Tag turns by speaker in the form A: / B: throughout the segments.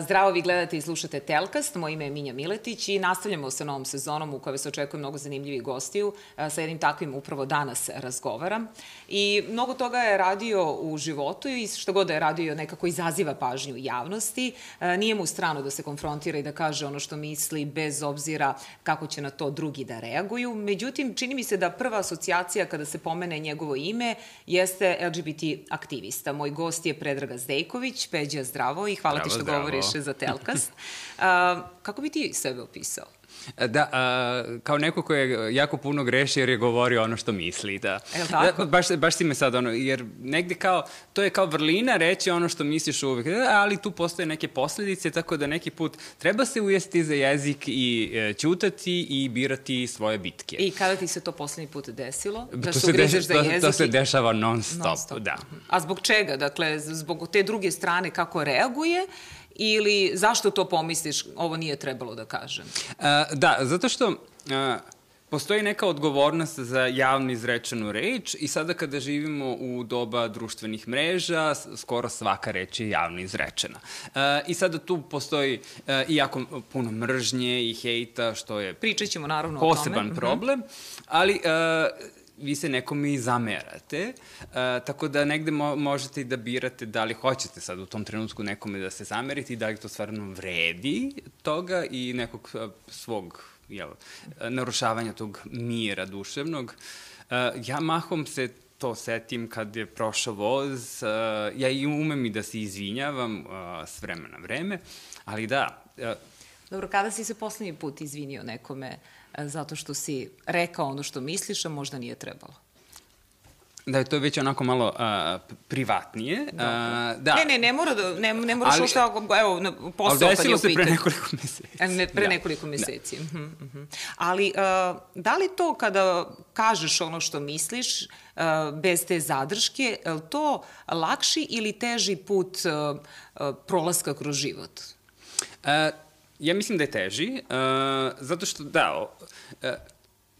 A: Zdravo, vi gledate i slušate Telkast, moje ime je Minja Miletić i nastavljamo sa novom sezonom u kojoj se očekuje mnogo zanimljivih gostiju. Sa jednim takvim upravo danas razgovaram. I mnogo toga je radio u životu i što god da je radio nekako izaziva pažnju javnosti. Nije mu strano da se konfrontira i da kaže ono što misli bez obzira kako će na to drugi da reaguju. Međutim, čini mi se da prva asocijacija kada se pomene njegovo ime jeste LGBT aktivista. Moj gost je Predraga Zdejković. Peđa, zdravo i hvala zdravo, ti što govoriš za Telkast. A, kako bi ti sebe opisao?
B: Da, a, kao neko ko je jako puno greši jer je govorio ono što misli, da.
A: Je tako?
B: Da, baš, baš si me sad ono, jer negde kao, to je kao vrlina reći ono što misliš uvek, da, ali tu postoje neke posledice, tako da neki put treba se ujesti za jezik i e, ćutati i birati svoje bitke.
A: I kada ti se to poslednji put desilo?
B: Da to se, deš, za jezik to, to se dešava non stop, non stop, da.
A: A zbog čega? Dakle, zbog te druge strane kako reaguje ili zašto to pomisliš, ovo nije trebalo da kažem?
B: Uh, da, zato što uh, postoji neka odgovornost za javno izrečenu reč i sada kada živimo u doba društvenih mreža, skoro svaka reč je javno izrečena. Uh, I sada tu postoji uh, i jako puno mržnje i hejta, što je
A: Pričat ćemo naravno
B: o tome. Poseban problem, uh -huh. ali uh, vi se nekome i zamerate, uh, tako da negde mo možete i da birate da li hoćete sad u tom trenutku nekome da se zamerite i da li to stvarno vredi toga i nekog uh, svog jel, narušavanja tog mira duševnog. Uh, ja mahom se to setim kad je prošao voz, uh, ja i umem i da se izvinjavam uh, s vremena na vreme, ali da... Uh,
A: Dobro, kada si se poslednji put izvinio nekome uh, zato što si rekao ono što misliš, a možda nije trebalo.
B: Da je to već onako malo uh, privatnije. Uh,
A: da. Ne, ne, ne mora da, ne, ne moraš ali, šta, evo, posao
B: kad je u pitanju. Ali desilo se pre nekoliko meseci.
A: E, ne, pre da. nekoliko meseci. Da. Uh -huh, uh -huh. Ali, uh, da li to kada kažeš ono što misliš, uh, bez te zadrške, je li to lakši ili teži put uh, uh, prolaska kroz život?
B: Uh, Ja mislim da je teži, uh, zato što, da, uh,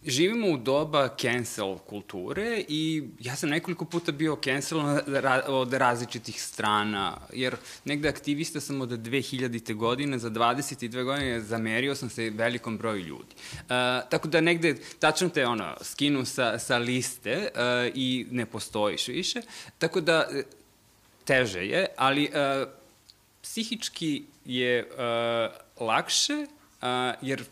B: živimo u doba cancel kulture i ja sam nekoliko puta bio cancelan od različitih strana, jer negde aktivista sam od 2000. godine, za 22 godine zamerio sam se velikom broju ljudi. Uh, tako da negde, tačno te ono, skinu sa, sa liste uh, i ne postojiš više, tako da teže je, ali uh, psihički je uh, lakše, a, jer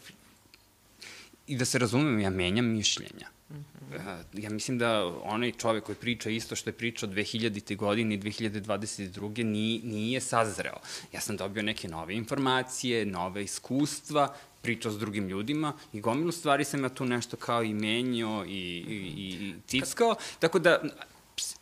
B: i da se razumem, ja menjam mišljenja. Mm -hmm. Ja mislim da onaj čovek koji priča isto što je pričao 2000. godine i 2022. Nije, nije sazreo. Ja sam dobio neke nove informacije, nove iskustva, pričao s drugim ljudima i gomilu stvari sam ja tu nešto kao i menio i, i, i tickao. Tako da,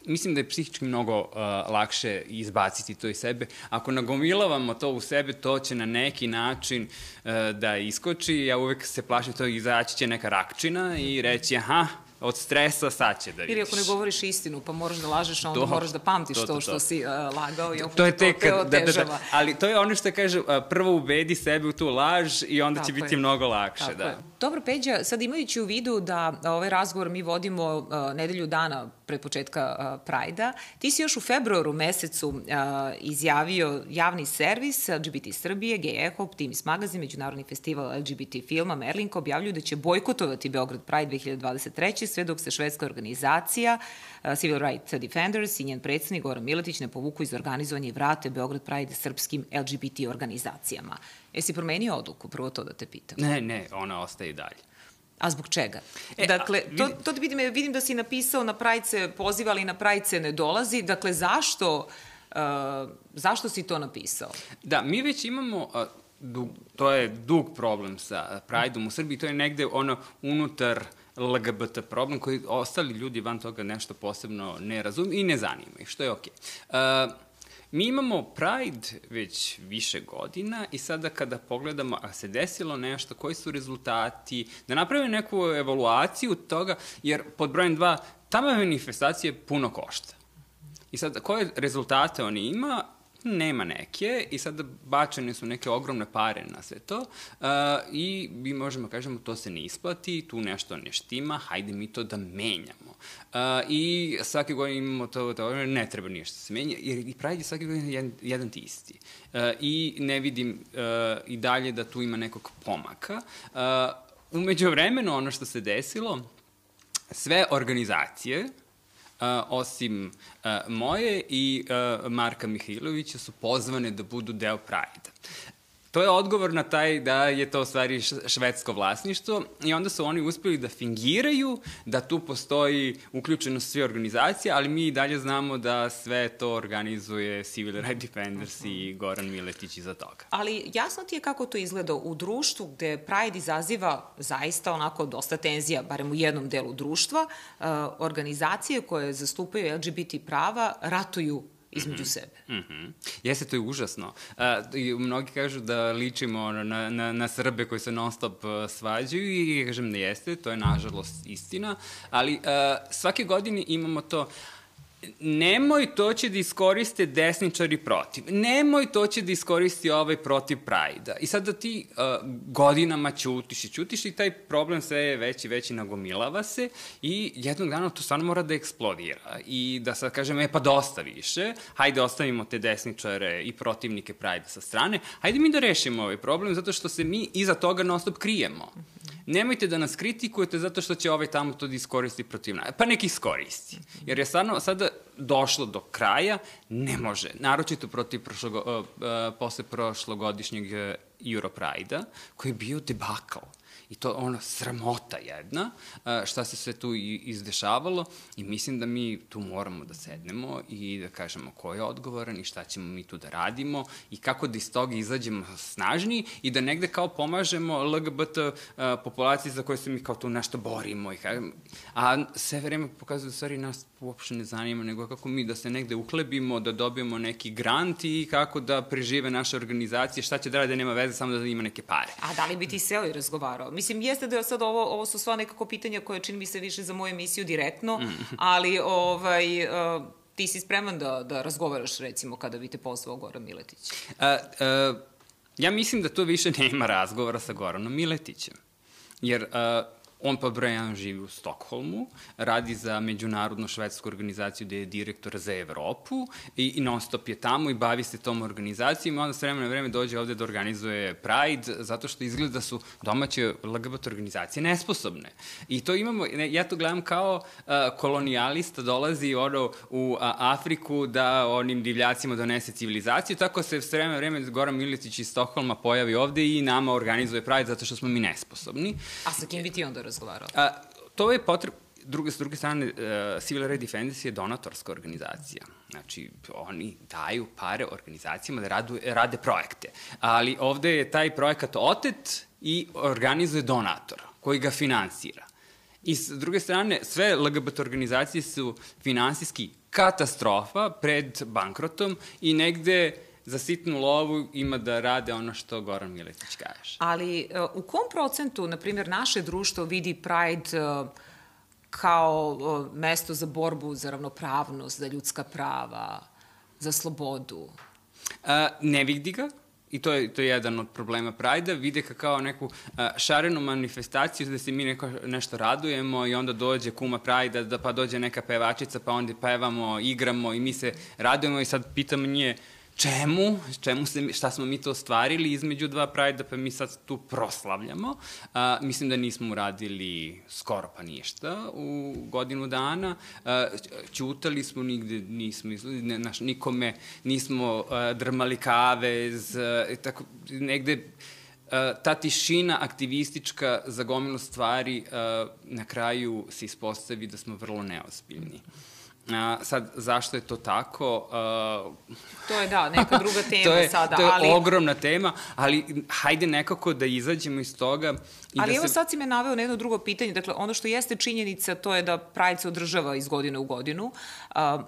B: mislim da je psihički mnogo uh, lakše izbaciti to iz sebe. Ako nagomilavamo to u sebe, to će na neki način uh, da iskoči. Ja uvek se plašim to izaći će neka rakčina i reći, aha, od stresa sad će da vidiš.
A: Ili ako ne govoriš istinu, pa moraš da lažeš, onda to, moraš da pamtiš to, to, to, što si uh, lagao i to, je tek, to te da, da, da,
B: ali to je ono što kaže, uh, prvo ubedi sebe u tu laž i onda Tako će je. biti mnogo lakše. Tako da. Je.
A: Dobro, Peđa, sad imajući u vidu da ovaj razgovor mi vodimo uh, nedelju dana pre početka uh, Prajda, ti si još u februaru mesecu uh, izjavio javni servis LGBT Srbije, Gay Echo, Optimis magazin, Međunarodni festival LGBT filma Merlinka objavljuju da će bojkotovati Beograd Pride 2023 sve dok se švedska organizacija Civil Rights Defenders i njen predsednik Goran Miletić ne povuku iz organizovanja i vrate Beograd Pride srpskim LGBT organizacijama. Jesi promenio odluku? Prvo to da te pitam.
B: Ne, ne, ona ostaje i dalje.
A: A zbog čega? E, dakle, a, to, to da vidim, vidim da si napisao na prajice poziva, ali na prajice ne dolazi. Dakle, zašto, uh, zašto si to napisao?
B: Da, mi već imamo... Uh, dug, to je dug problem sa Prideom u Srbiji, to je negde ono unutar LGBT problem koji ostali ljudi van toga nešto posebno ne razumiju i ne zanima ih, što je okej. Okay. Uh, Mi imamo Pride već više godina i sada kada pogledamo, a se desilo nešto, koji su rezultati, da napravimo neku evaluaciju toga, jer pod brojem dva, ta manifestacija puno košta. I sad, koje rezultate oni ima, nema neke i sada bačene su neke ogromne pare na sve to uh, i mi možemo kažemo to se ne isplati, tu nešto ne štima, hajde mi to da menjamo. Uh, I svake godine imamo to, to ne treba ništa da se menja, jer i Pride je svake godine jedan, jedan ti isti. Uh, I ne vidim uh, i dalje da tu ima nekog pomaka. Uh, umeđu vremenu ono što se desilo, sve organizacije, Uh, osim uh, moje i uh, Marka Mihajlovića su pozvane da budu deo Pride-a. To je odgovor na taj da je to u stvari švedsko vlasništvo i onda su oni uspeli da fingiraju da tu postoji uključenost sve organizacije, ali mi i dalje znamo da sve to organizuje Civil Rights Defenders i Goran Miletić iza toga.
A: Ali jasno ti je kako to izgleda u društvu gde Pride izaziva zaista onako dosta tenzija, barem u jednom delu društva, organizacije koje zastupaju LGBT prava ratuju između mm -hmm. sebe.
B: Mm -hmm. Jeste, to je užasno. Uh, i mnogi kažu da ličimo na, na, na Srbe koji se non stop uh, svađaju i kažem da jeste, to je nažalost istina, ali uh, svake godine imamo to nemoj to će da iskoriste desničari protiv, nemoj to će da iskoristi ovaj protiv Prajda. I sad da ti uh, godinama ćutiš i ćutiš i taj problem sve je veći, veći nagomilava se i jednog dana to stvarno mora da eksplodira i da sad kažem, e pa dosta više, hajde ostavimo te desničare i protivnike Prajda sa strane, hajde mi da rešimo ovaj problem zato što se mi iza toga non stop krijemo nemojte da nas kritikujete zato što će ovaj tamo to da iskoristi protiv nas. Pa nek iskoristi. Jer je stvarno sada došlo do kraja, ne može. Naročito protiv prošlogo, uh, posle prošlogodišnjeg Europride-a, koji je bio debakal. I to ono sramota jedna šta se sve tu izdešavalo i mislim da mi tu moramo da sednemo i da kažemo ko je odgovoran i šta ćemo mi tu da radimo i kako da iz toga izađemo snažniji i da negde kao pomažemo LGBT populaciji za koje se mi kao tu nešto borimo. I kažemo, a sve vreme pokazuje da stvari nas uopšte ne zanima, nego kako mi da se negde uhlebimo, da dobijemo neki grant i kako da prežive naše organizacije, šta će da rade, nema veze, samo da ima neke pare.
A: A da li bi ti seo i razgovarao? Mislim, jeste da je sad ovo, ovo su sva nekako pitanja koje čini mi se više za moju emisiju direktno, mm. ali ovaj, uh, ti si spreman da, da razgovaraš recimo kada bi te pozvao Goran Miletić? Uh,
B: uh, ja mislim da to više nema razgovora sa Goranom Miletićem. Jer uh, On pa broj 1 živi u Stokholmu, radi za međunarodnu švedsku organizaciju gde je direktor za Evropu i, i non stop je tamo i bavi se tom organizacijom i onda s vremena na vreme dođe ovde da organizuje Pride zato što izgleda da su domaće LGBT organizacije nesposobne. I to imamo, ja to gledam kao uh, kolonijalista dolazi ono u a, Afriku da onim divljacima donese civilizaciju, tako se s vremena na vreme Goran Milicić iz Stokholma pojavi ovde i nama organizuje Pride zato što smo mi nesposobni.
A: A sa kim bi ti onda razgovarao?
B: A, to je potreb, druge, s druge strane, uh, Civil Rights Defenders je donatorska organizacija. Znači, oni daju pare organizacijama da radu, rade projekte. Ali ovde je taj projekat otet i organizuje donator koji ga finansira. I s druge strane, sve LGBT organizacije su finansijski katastrofa pred bankrotom i negde za sitnu lovu ima da rade ono što Goran Miletić kaže.
A: Ali e, u kom procentu, na primjer, naše društvo vidi Pride e, kao e, mesto za borbu za ravnopravnost, za ljudska prava, za slobodu?
B: A, ne vidi ga, i to je, to je jedan od problema Prajda, vide ka kao neku a, šarenu manifestaciju da se mi neko, nešto radujemo i onda dođe kuma Prajda, da pa dođe neka pevačica, pa onda pevamo, igramo i mi se radujemo i sad pitamo nje, čemu, čemu se, šta smo mi to ostvarili između dva Prajda, pa mi sad tu proslavljamo. A, mislim da nismo uradili skoro pa ništa u godinu dana. A, ćutali smo, nigde nismo ne, naš, nikome nismo a, drmali kavez, a, tako, negde ta tišina aktivistička za gomilu stvari na kraju se ispostavi da smo vrlo neozbiljni. A, sad, zašto je to tako? Uh,
A: to je, da, neka druga tema
B: to je,
A: sada.
B: To je ali... ogromna tema, ali hajde nekako da izađemo iz toga.
A: I ali da evo se... sad si me naveo na jedno drugo pitanje. Dakle, ono što jeste činjenica, to je da Pride se održava iz godine u godinu, uh,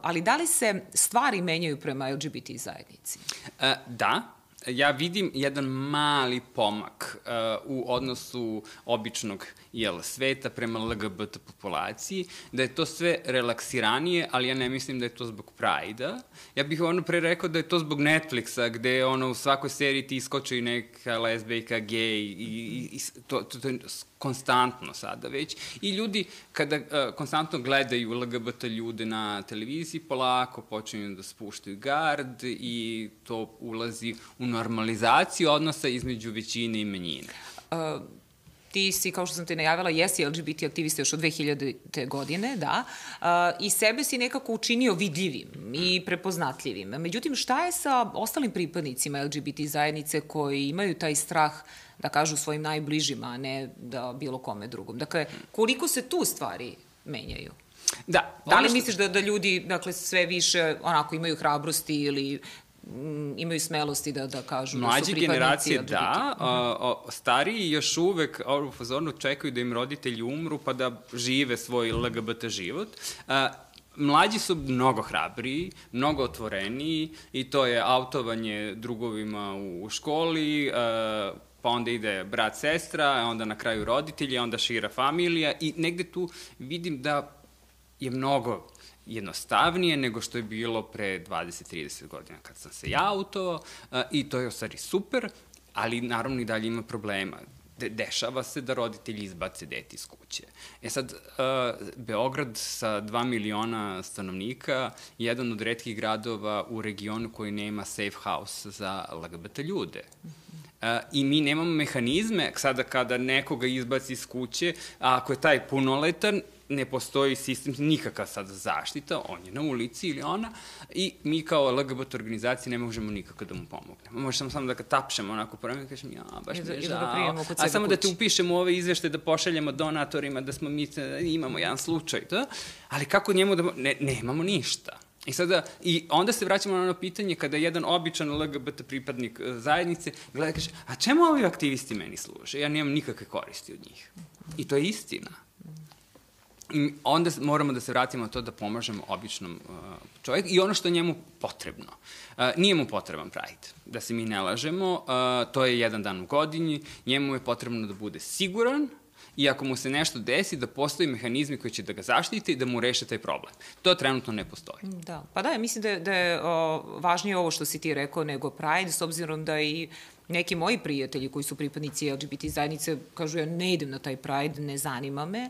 A: ali da li se stvari menjaju prema LGBT zajednici?
B: Uh, da, ja vidim jedan mali pomak uh, u odnosu običnog jel, sveta prema LGBT populaciji, da je to sve relaksiranije, ali ja ne mislim da je to zbog Pride-a. Ja bih ono pre rekao da je to zbog Netflixa, gde ono u svakoj seriji ti iskoče i neka lesbejka, gej i, i, i to, to, to je konstantno sada već. I ljudi kada uh, konstantno gledaju LGBT ljude na televiziji, polako počinju da spuštaju gard i to ulazi u normalizaciju odnosa između većine i manjine. Uh,
A: ti si, kao što sam te najavila, jesi LGBT aktivista još od 2000. godine, da, i sebe si nekako učinio vidljivim i prepoznatljivim. Međutim, šta je sa ostalim pripadnicima LGBT zajednice koji imaju taj strah da kažu svojim najbližima, a ne da bilo kome drugom? Dakle, koliko se tu stvari menjaju?
B: Da.
A: Da li što... misliš da, da ljudi dakle, sve više onako imaju hrabrosti ili imaju smelosti da, da kažu
B: Mlađe da su generacije da, a, a, stariji još uvek u fazonu čekaju da im roditelji umru pa da žive svoj LGBT život. A, mlađi su mnogo hrabriji, mnogo otvoreniji i to je autovanje drugovima u školi, a, pa onda ide brat, sestra, onda na kraju roditelji, onda šira familija i negde tu vidim da je mnogo jednostavnije nego što je bilo pre 20-30 godina kad sam se ja autovao i to je u stvari super, ali naravno i dalje ima problema de dešava se da roditelji izbace dete iz kuće. E sad, uh, Beograd sa 2 miliona stanovnika je jedan od redkih gradova u regionu koji nema safe house za LGBT ljude. Uh, I mi nemamo mehanizme sada kada nekoga izbaci iz kuće, a ako je taj punoletan, ne postoji sistem, nikakva sad zaštita, on je na ulici ili ona, i mi kao LGBT organizacije ne možemo nikako da mu pomognemo. Možemo samo da ga tapšemo onako po vremenu i kažem, ja, baš mi je da žao. Da a samo da te upišemo u ove izvešte, da pošaljemo donatorima, da smo mi, da imamo jedan slučaj, to, ali kako njemu da, ne, nemamo ništa. I sada, i onda se vraćamo na ono pitanje kada jedan običan LGBT pripadnik e, zajednice gleda i kaže, a čemu ovi aktivisti meni služe? Ja nemam nikakve koristi od njih. I to je istina. I onda moramo da se vratimo na to da pomažemo običnom uh, čovjeku i ono što je njemu potrebno. Uh, nije mu potreban Pride, da se mi ne lažemo, uh, to je jedan dan u godini, njemu je potrebno da bude siguran, i ako mu se nešto desi, da postoji mehanizmi koji će da ga zaštite i da mu reše taj problem. To trenutno ne postoji.
A: Da, pa da, mislim da je, da je o, važnije ovo što si ti rekao nego Pride, s obzirom da i neki moji prijatelji koji su pripadnici LGBT zajednice kažu ja ne idem na taj Pride, ne zanima me,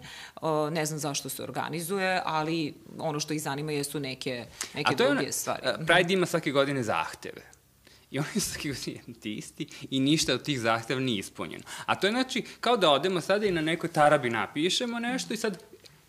A: ne znam zašto se organizuje, ali ono što ih zanima jesu neke, neke druge ona, stvari.
B: Pride ima svake godine zahteve. I oni su ti isti i ništa od tih zahteva nije ispunjeno. A to je znači kao da odemo sada i na nekoj tarabi napišemo nešto i sad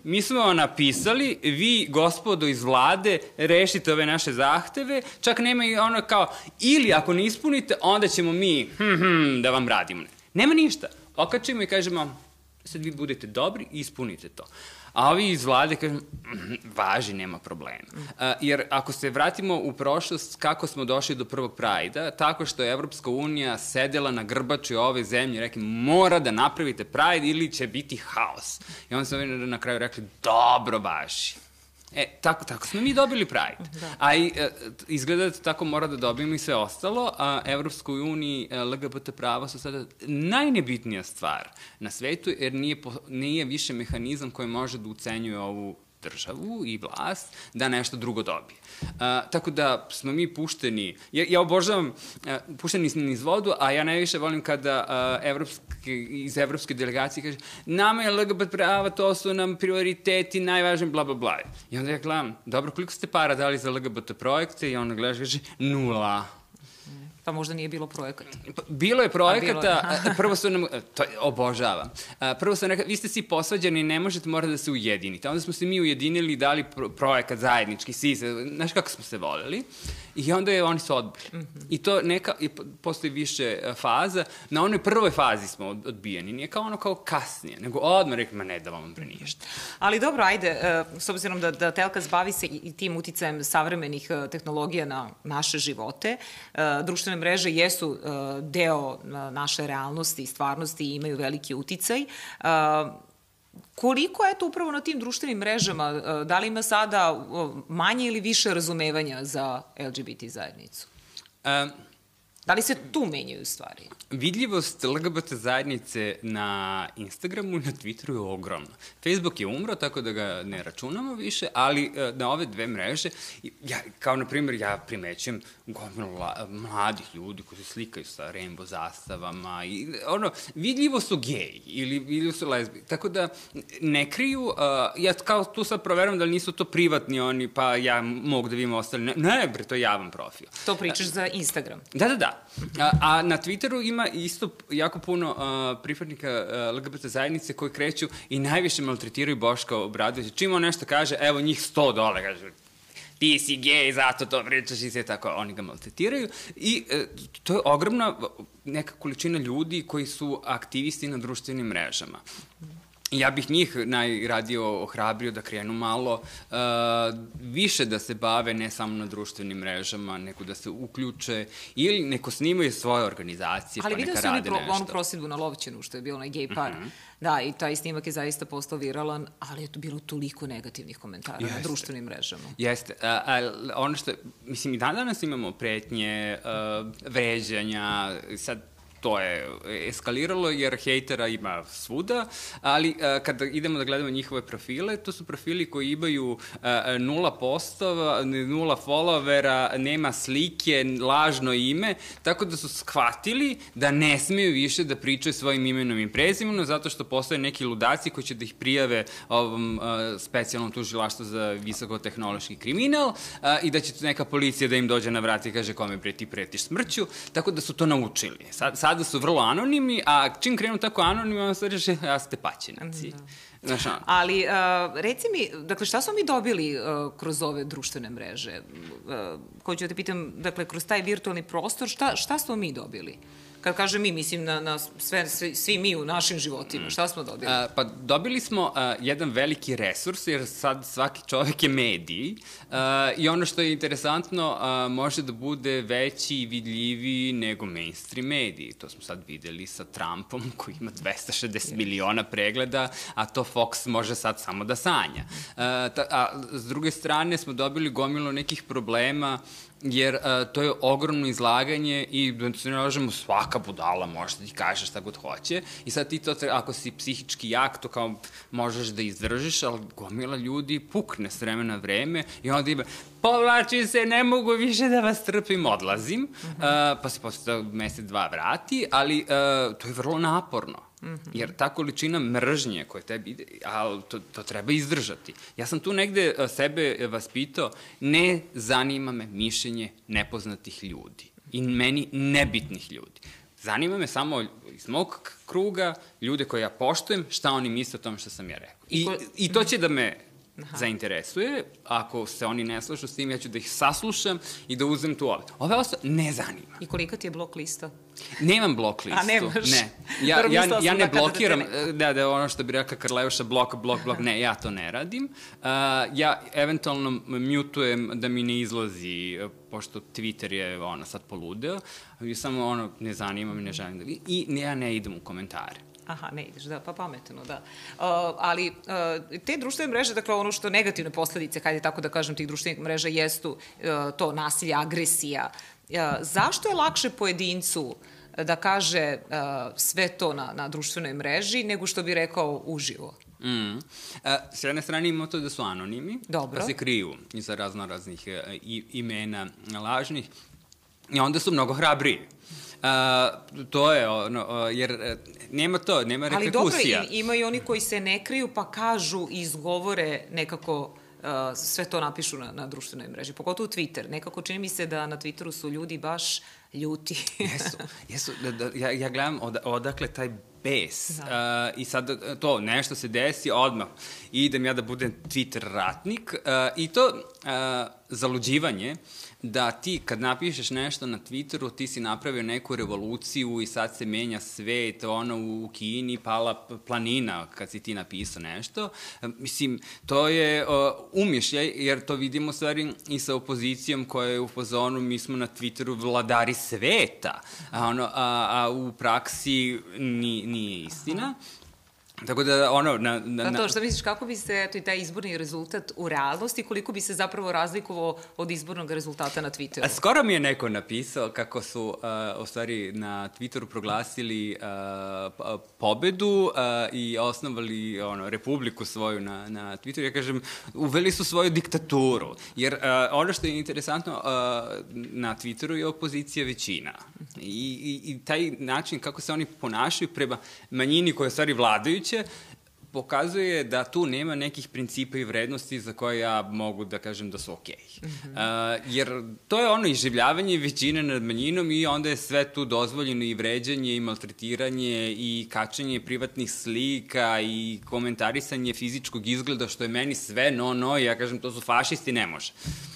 B: mi smo vam napisali, vi, gospodo iz vlade, rešite ove naše zahteve, čak nema i ono kao, ili ako ne ispunite, onda ćemo mi, hm, hm, da vam radimo. Nema ništa. Okačimo i kažemo, sad vi budete dobri i ispunite to. A ovi iz vlade kažu, mm, važi, nema problema. Uh, jer ako se vratimo u prošlost, kako smo došli do prvog prajda, tako što je Evropska unija sedela na grbači ove zemlje i rekli, mora da napravite prajd ili će biti haos. I onda smo na kraju rekli, dobro važi. E, tako, tako smo mi dobili Pride. Da. A i, e, izgleda da tako mora da dobijemo i sve ostalo, a Evropskoj uniji e, LGBT prava su sada najnebitnija stvar na svetu, jer nije, nije više mehanizam koji može da ucenjuje ovu državu i vlast da nešto drugo dobije. Uh, tako da smo mi pušteni, ja, ja obožavam uh, pušteni niz vodu, a ja najviše volim kada uh, evropske, iz evropske delegacije kaže nama je LGBT prava, to su nam prioriteti, najvažniji, bla, bla, bla. I onda ja gledam, dobro, koliko ste para dali za LGBT projekte? I onda gledaš, kaže, nula.
A: Pa možda nije bilo projekata.
B: Pa, bilo je projekata, bilo... prvo su nam, to obožavam, prvo su rekao, vi ste svi posvađani, ne možete, morate da se ujedinite. Onda smo se mi ujedinili i dali pro projekat zajednički, svi se, znaš kako smo se voleli. I onda je oni su odbili. Mm -hmm. I to neka, i postoji više e, faza. Na onoj prvoj fazi smo odbijeni. Nije kao ono kao kasnije, nego odmah rekli, ma ne da vam pre ništa.
A: Ali dobro, ajde, e, s obzirom da, da Telkas bavi se i tim uticajem savremenih e, tehnologija na naše živote, društvene mreže jesu deo naše realnosti i stvarnosti i imaju veliki uticaj. Koliko je to upravo na tim društvenim mrežama, e, da li ima sada manje ili više razumevanja za LGBT zajednicu? Um, Da li se tu menjaju stvari?
B: Vidljivost LGBT zajednice na Instagramu i na Twitteru je ogromna. Facebook je umro, tako da ga ne računamo više, ali e, na ove dve mreže, ja, kao na primjer, ja primećujem gomilu mladih ljudi koji se slikaju sa rainbow zastavama i ono, vidljivo su geji ili, ili su lesbi. Tako da ne kriju, uh, ja kao tu sad proveram da li nisu to privatni oni, pa ja mogu da vidim ostali. Ne, ne bre, to je javan profil.
A: To pričaš za Instagram?
B: Da, da, da. A, a na Twitteru ima isto jako puno uh, pripadnika uh, LGBT zajednice koji kreću i najviše maltretiraju Boška Obradovića. Čim on nešto kaže, evo njih 100 dole, kaže, ti si gej, zato to pričaš i sve tako, oni ga maltretiraju. I e, to je ogromna neka količina ljudi koji su aktivisti na društvenim mrežama ja bih njih najradio ohrabrio da krenu malo uh, više da se bave ne samo na društvenim mrežama, nego da se uključe ili neko snimaju svoje organizacije
A: Ali
B: pa neka
A: rade
B: nešto. Ali
A: vidio sam onu prosjedbu na Lovćenu, što je bilo onaj gej par. Mm -hmm. Da, i taj snimak je zaista postao viralan, ali je to bilo toliko negativnih komentara Jeste. na društvenim mrežama.
B: Jeste. A, a, ono što, mislim, i dan danas imamo pretnje, uh, vređanja, sad to je eskaliralo jer hejtera ima svuda, ali uh, kada idemo da gledamo njihove profile, to su profili koji imaju uh, nula postova, nula followera, nema slike, lažno ime, tako da su shvatili da ne smeju više da pričaju svojim imenom i prezimenom, zato što postoje neki ludaci koji će da ih prijave ovom uh, specijalnom tužilaštvu za visokotehnološki kriminal uh, i da će neka policija da im dođe na vrat i kaže kome pre ti pretiš smrću, tako da su to naučili. Sad, sad sada su vrlo anonimni, a čim krenu tako anonimni, on se reše, ja ste paćenaci. Da.
A: Znaš, Ali, uh, reci mi, dakle, šta smo mi dobili uh, kroz ove društvene mreže? Uh, ću da te pitam, dakle, kroz taj virtualni prostor, šta, šta smo mi dobili? Kad kažem mi, mislim na, na sve, svi, svi mi u našim životima. Šta smo dobili?
B: A, pa dobili smo a, jedan veliki resurs, jer sad svaki čovek je mediji a, i ono što je interesantno a, može da bude veći i vidljiviji nego mainstream mediji. To smo sad videli sa Trumpom koji ima 260 yes. miliona pregleda, a to Fox može sad samo da sanja. A, ta, a s druge strane smo dobili gomilo nekih problema jer uh, to je ogromno izlaganje i da se ne lažemo svaka budala može da ti kaže šta god hoće i sad ti to, ako si psihički jak, to kao možeš da izdržiš, ali gomila ljudi pukne s vremena vreme i onda ima povlačim se, ne mogu više da vas trpim, odlazim, uh -huh. uh, pa se posle mesec, dva vrati, ali uh, to je vrlo naporno. Mm -hmm. Jer ta količina mržnje koja tebi ide, a to, to treba izdržati. Ja sam tu negde sebe vaspitao, ne zanima me mišljenje nepoznatih ljudi i meni nebitnih ljudi. Zanima me samo iz mog kruga, ljude koje ja poštujem, šta oni misle o tom što sam ja rekao. I, I to će da me Aha. zainteresuje. Ako se oni ne slažu s tim, ja ću da ih saslušam i da uzem tu ove. Ove ostale ne zanima.
A: I kolika ti je blok lista?
B: Nemam blok listu.
A: A nemaš?
B: Ne. Ja, ja, ja ne blokiram, da, da, da ono što bi rekla Karleuša, blok, blok, blok, ne, ja to ne radim. Uh, ja eventualno mutujem da mi ne izlazi, pošto Twitter je ono sad poludeo, i samo ono, ne zanima me, ne želim da i ja ne idem u komentare.
A: Aha, ne ideš, da, pa pametno, da. Uh, ali uh, te društvene mreže, dakle ono što negativne posledice, hajde tako da kažem, tih društvenih mreža jestu uh, to nasilje, agresija. Zašto je lakše pojedincu da kaže uh, sve to na, na društvenoj mreži nego što bi rekao uživo?
B: Mm. Uh, s jedne strane imamo to da su anonimi,
A: Dobro.
B: da se kriju iza razno raznih imena lažnih i onda su mnogo hrabriji. Uh, to je ono, uh, jer uh, nema to, nema reperkusija.
A: Ali dobro, ima i oni koji se ne kriju pa kažu i izgovore nekako sve to napišu na, na društvenoj mreži, pogotovo Twitter. Nekako čini mi se da na Twitteru su ljudi baš ljuti.
B: jesu, jesu. Da, da, ja, ja gledam od, odakle taj bes. Da. Uh, I sad to, nešto se desi odmah. idem ja da budem Twitter ratnik. Uh, I to uh, zaluđivanje da ti kad napišeš nešto na Twitteru, ti si napravio neku revoluciju i sad se menja svet, ono u Kini pala planina kad si ti napisao nešto. Mislim, to je uh, umišljaj, jer to vidimo stvari i sa opozicijom koja je u fazonu, mi smo na Twitteru vladari sveta, a, ono, a, a u praksi ni, nije istina. Tako da, ono, na...
A: na, na... to, šta misliš, kako bi se, eto, i taj izborni rezultat u realnosti, koliko bi se zapravo razlikovao od izbornog rezultata na Twitteru?
B: A skoro mi je neko napisao kako su, uh, u stvari, na Twitteru proglasili uh, pobedu uh, i osnovali, ono, republiku svoju na, na Twitteru. Ja kažem, uveli su svoju diktaturu. Jer uh, ono što je interesantno, uh, na Twitteru je opozicija većina. I, i, I taj način kako se oni ponašaju prema manjini koja je u stvari vladajuća, Vučića pokazuje da tu nema nekih principa i vrednosti za koje ja mogu da kažem da su okej. Okay. Mm -hmm. uh, jer to je ono iživljavanje većine nad manjinom i onda je sve tu dozvoljeno i vređanje i maltretiranje i kačanje privatnih slika i komentarisanje fizičkog izgleda što je meni sve no no i ja kažem to su fašisti, ne može.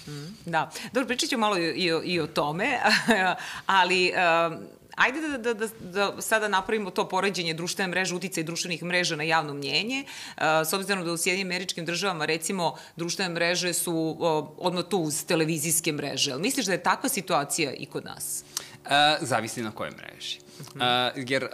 A: Mm, da. Dobro, pričat ću malo i o, i o tome, ali uh, Ajde da, da, da, da sada napravimo to poređenje društvene mreže, utica i društvenih mreža na javno mnjenje. Uh, s obzirom da u Sjedinim američkim državama, recimo, društvene mreže su odmah tu uz televizijske mreže. Ali misliš da je takva situacija i kod nas?
B: Uh, zavisi na kojoj mreži. Uh, jer uh,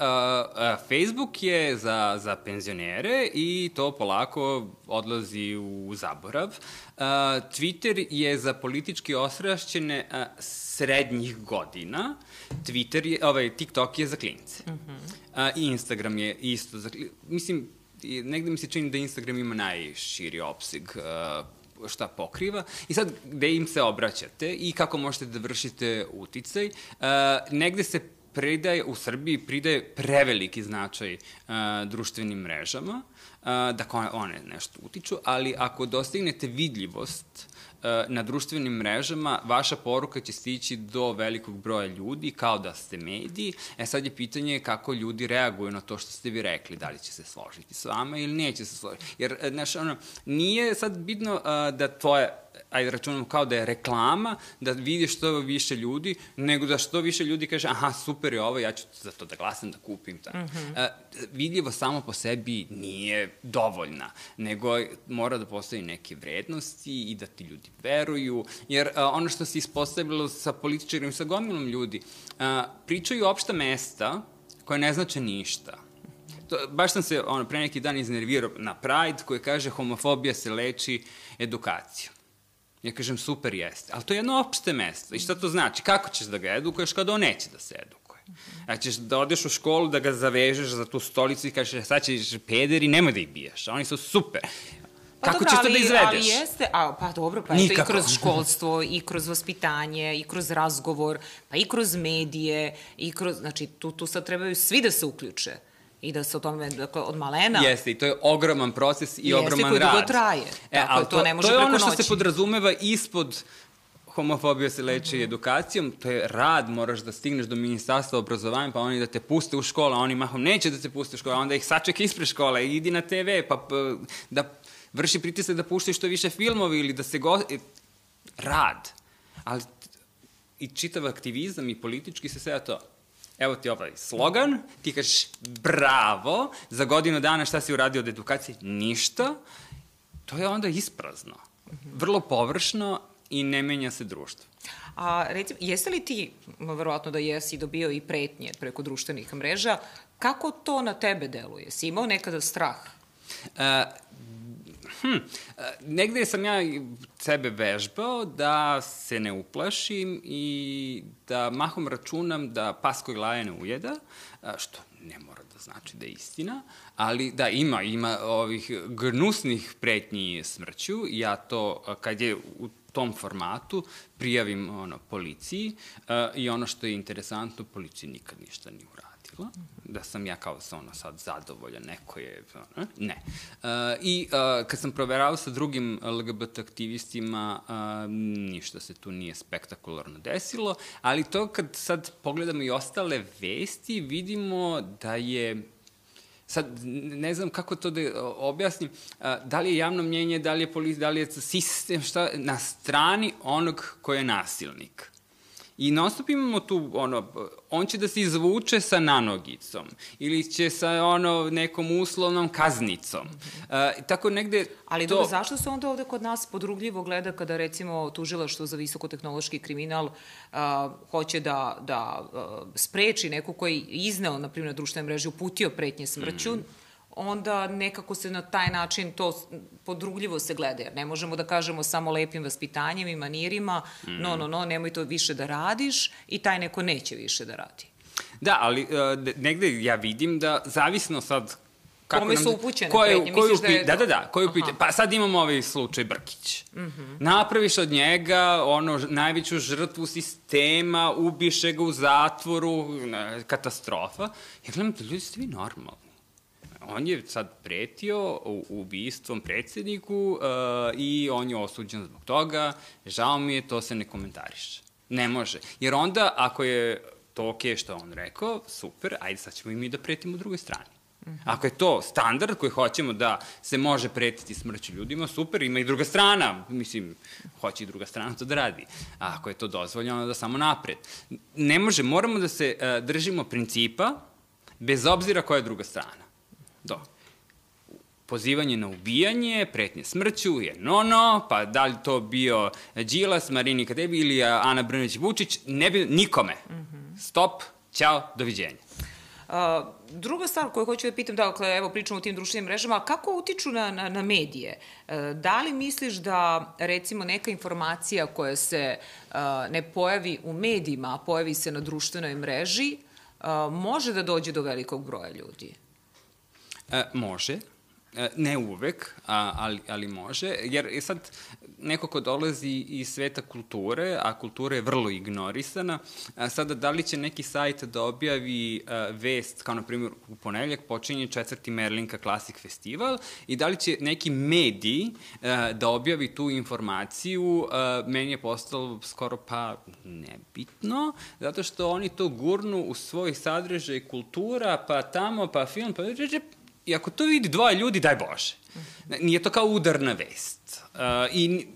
B: Facebook je za, za penzionere i to polako odlazi u zaborav. Uh, Twitter je za politički osrašćene uh, srednjih godina. Twitter je, ovaj, TikTok je za klince. Uh -huh. uh, I Instagram je isto za klince. Mislim, negde mi se čini da Instagram ima najširi opseg uh, šta pokriva. I sad, gde im se obraćate i kako možete da vršite uticaj. Uh, negde se pridaje, u Srbiji pridaje preveliki značaj uh, društvenim mrežama, uh, da one nešto utiču, ali ako dostignete vidljivost na društvenim mrežama vaša poruka će stići do velikog broja ljudi kao da ste mediji. E sad je pitanje kako ljudi reaguju na to što ste vi rekli, da li će se složiti s vama ili neće se složiti. Jer, znaš, ono, nije sad bitno uh, da tvoje ajde računamo kao da je reklama, da vidiš što više ljudi, nego da što više ljudi kaže, aha, super je ovo, ja ću za to da glasam, da kupim. Tako. Mm -hmm. uh, vidljivo samo po sebi nije dovoljna, nego mora da postoji neke vrednosti i da ti ljudi veruju, jer uh, ono što se ispostavilo sa političarim, sa gomilom ljudi, uh, pričaju opšta mesta koje ne znače ništa. To, baš sam se ono, pre neki dan iznervirao na Pride koji kaže homofobija se leči edukacijom. Ja kažem, super jeste. Ali to je jedno opšte mesto. I šta to znači? Kako ćeš da ga edukuješ kada on neće da se edukuje? A ćeš da odeš u školu, da ga zavežeš za tu stolicu i kažeš, sad ćeš peder i nemoj da ih bijaš. A oni su super. Pa Kako ćeš to da izvedeš? Ali
A: jeste, a, pa dobro, pa Nikako. eto i kroz školstvo, i kroz vaspitanje, i kroz razgovor, pa i kroz medije, i kroz, znači tu, tu sad trebaju svi da se uključe i da se o tome dakle, od malena...
B: Jeste, i to je ogroman proces i Jeste, ogroman rad.
A: Jeste, koji dugo traje. E, Tako, ali to, to ne može
B: preko
A: noći.
B: To je ono što se podrazumeva ispod homofobija se leči mm -hmm. edukacijom, to je rad, moraš da stigneš do ministarstva obrazovanja, pa oni da te puste u školu, a oni mahom neće da te puste u školu, a onda ih sačeka ispred škole, idi na TV, pa da vrši pritisak da puštaju što više filmovi ili da se go... E, rad. Ali i čitav aktivizam i politički se sve to evo ti ovaj slogan, ti kažeš bravo, za godinu dana šta si uradio od edukacije? Ništa. To je onda isprazno. Vrlo površno i ne menja se društvo.
A: A recimo, jeste li ti, verovatno da jesi dobio i pretnje preko društvenih mreža, kako to na tebe deluje? Si imao nekada strah? Uh,
B: Hm, negde sam ja sebe vežbao da se ne uplašim i da mahom računam da pas koji laje ne ujeda, što ne mora da znači da je istina, ali da, ima, ima ovih gnusnih pretnji smrću. Ja to, kad je u tom formatu, prijavim ono, policiji i ono što je interesantno, policiji nikad ništa nije uradio desilo, da sam ja kao sa ono sad zadovoljan, neko je, ne. Uh, I uh, kad sam proveravao sa drugim LGBT aktivistima, uh, ništa se tu nije spektakularno desilo, ali to kad sad pogledamo i ostale vesti, vidimo da je sad ne znam kako to da objasnim, da li je javno mnjenje, da li je policija, da li je sistem, šta, na strani onog ko je nasilnik. I non stop imamo tu, ono, on će da se izvuče sa nanogicom ili će sa ono nekom uslovnom kaznicom. Uh, tako negde
A: Ali to... dobro, zašto se onda ovde kod nas podrugljivo gleda kada recimo tužilaštvo za visokotehnološki kriminal uh, hoće da, da uh, spreči neku koji izneo, na primjer, na društvene mreže, uputio pretnje smrću, mm onda nekako se na taj način to podrugljivo se gleda, jer ne možemo da kažemo samo lepim vaspitanjem i manirima, mm. no, no, no, nemoj to više da radiš i taj neko neće više da radi.
B: Da, ali uh, negde ja vidim da zavisno sad
A: kako Kome su upućene ko je, pretnje?
B: Misliš da je... Da, da, da. Ko je pa sad imamo ovaj slučaj Brkić. Mm -hmm. Napraviš od njega ono, najveću žrtvu sistema, ubiše ga u zatvoru, katastrofa. Ja gledam da ljudi ste vi normalni. On je sad pretio ubistvom predsedniku uh, i on je osuđen zbog toga. Žao mi je, to se ne komentariše. Ne može. Jer onda, ako je to okay što on rekao, super, ajde sad ćemo i mi da pretimo drugoj strani. Ako je to standard koji hoćemo da se može pretiti smrću ljudima, super, ima i druga strana, mislim, hoće i druga strana to da radi. A ako je to dozvoljeno, da samo napred. Ne može, moramo da se uh, držimo principa, bez obzira koja je druga strana. Do. Pozivanje na ubijanje, pretnje smrću je no-no, pa da li to bio Đilas, Marinika Debi ili Ana Brnović-Vučić, ne bi nikome. Stop, ćao, doviđenja.
A: Uh, druga stvar koju hoću da pitam, dakle, evo pričamo o tim društvenim mrežama, kako utiču na, na, na medije? Uh, da li misliš da, recimo, neka informacija koja se uh, ne pojavi u medijima, a pojavi se na društvenoj mreži, uh, može da dođe do velikog broja ljudi?
B: E, može. E, ne uvek, a, ali, ali može, jer je sad neko ko dolazi iz sveta kulture, a kultura je vrlo ignorisana, a sada da li će neki sajt da objavi a, vest, kao na primjer u ponedeljak počinje četvrti Merlinka Classic Festival i da li će neki mediji da objavi tu informaciju, meni je postalo skoro pa nebitno, zato što oni to gurnu u svoj sadržaj kultura, pa tamo, pa film, pa I ako to vidi dvoje ljudi, daj Bože. Nije to kao udarna vest. Uh, I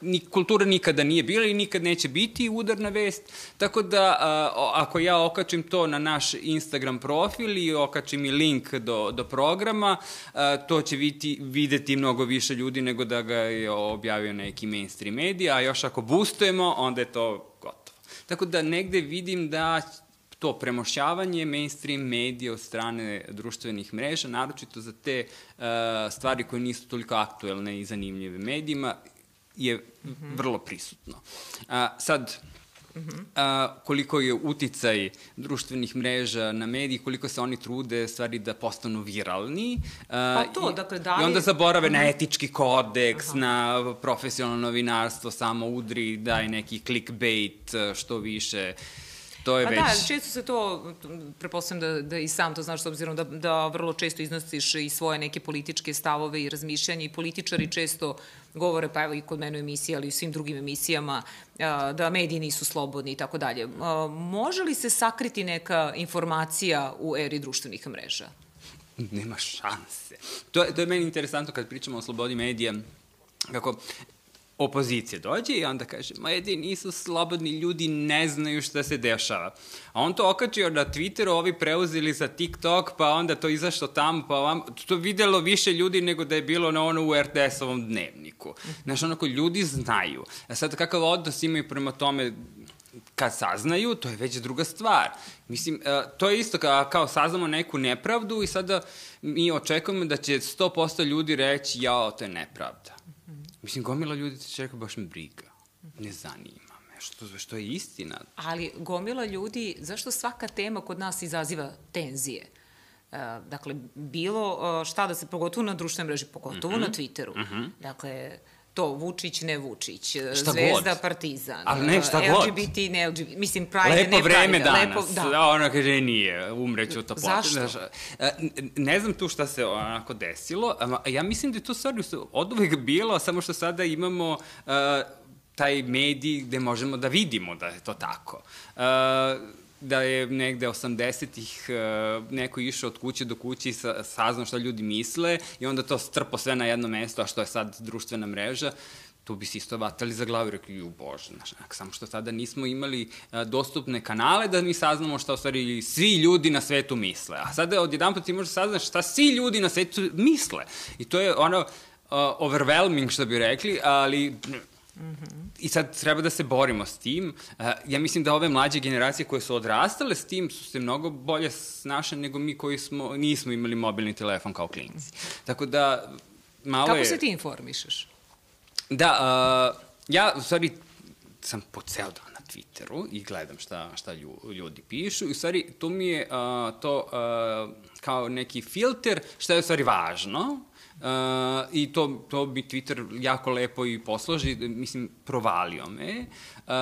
B: ni kultura nikada nije bila i nikad neće biti udarna vest, tako da a, ako ja okačim to na naš Instagram profil i okačim i link do, do programa, a, to će viti, videti mnogo više ljudi nego da ga je objavio neki mainstream medija, a još ako boostujemo, onda je to gotovo. Tako da negde vidim da to premošćavanje mainstream medija od strane društvenih mreža, naročito za te uh, stvari koje nisu toliko aktuelne i zanimljive medijima, je mm -hmm. vrlo prisutno. Uh, sad, Uh -huh. a, koliko je uticaj društvenih mreža na mediji, koliko se oni trude stvari da postanu viralni.
A: A, pa to, i, dakle, da li...
B: I onda zaborave uh -huh. na etički kodeks, -huh. na profesionalno novinarstvo, samo udri, daj neki clickbait što više. Uh, to je
A: pa
B: već...
A: da, često se to, prepostavljam da, da i sam to znaš, s obzirom da, da vrlo često iznosiš i svoje neke političke stavove i razmišljanje i političari često govore, pa evo i kod mene u emisiji, ali i u svim drugim emisijama, da mediji nisu slobodni i tako dalje. Može li se sakriti neka informacija u eri društvenih mreža?
B: Nema šanse. To je, to je meni interesantno kad pričamo o slobodi medija, kako opozicija dođe i onda kaže, ma jedi, nisu slobodni ljudi, ne znaju šta se dešava. A on to okačio na Twitteru, ovi preuzeli za TikTok, pa onda to izašlo tamo, pa vam, to videlo više ljudi nego da je bilo na ono u RTS-ovom dnevniku. Znaš, onako, ljudi znaju. A sad, kakav odnos imaju prema tome, kad saznaju, to je već druga stvar. Mislim, e, to je isto kao, kao saznamo neku nepravdu i sada mi očekujemo da će 100% ljudi reći, jao, to je nepravda. Mislim, gomila ljudi će rekao, baš me briga. Ne zanima me, što, što je istina.
A: Ali gomila ljudi, zašto svaka tema kod nas izaziva tenzije? Uh, dakle, bilo uh, šta da se, pogotovo na društvenoj mreži, pogotovo mm -hmm. na Twitteru. Mm -hmm. Dakle, to Vučić, ne Vučić, šta Zvezda, god. Partizan,
B: Ali ne, šta
A: LGBT, god. ne LGBT, mislim Pride,
B: lepo
A: ne
B: vreme
A: Pride.
B: danas, lepo, da. da. ona kaže nije, umreću to
A: Zašto?
B: Znaš, ne znam tu šta se onako desilo, ja mislim da je to stvarno od uvek bilo, samo što sada imamo uh, taj medij gde možemo da vidimo da je to tako. Uh, da je negde 80-ih uh, neko išao od kuće do kuće i sa, saznao šta ljudi misle i onda to strpo sve na jedno mesto, a što je sad društvena mreža, tu bi se isto vatali za glavu i rekli, ju bože, znaš, samo što tada nismo imali uh, dostupne kanale da mi saznamo šta u stvari svi ljudi na svetu misle. A sada odjedan put ti možeš saznaš šta svi ljudi na svetu misle. I to je ono uh, overwhelming, što bi rekli, ali Mm -hmm. I sad treba da se borimo s tim. Uh, ja mislim da ove mlađe generacije koje su odrastale s tim su se mnogo bolje snašle nego mi koji smo, nismo imali mobilni telefon kao klinci. Tako da, malo
A: Kako
B: je...
A: se ti informišeš?
B: Da, uh, ja u stvari sam po ceo dan na Twitteru i gledam šta, šta ljudi pišu i u stvari tu mi je uh, to uh, kao neki filter šta je u stvari važno Uh, I to, to bi Twitter jako lepo i posloži, mislim, provalio me. Uh,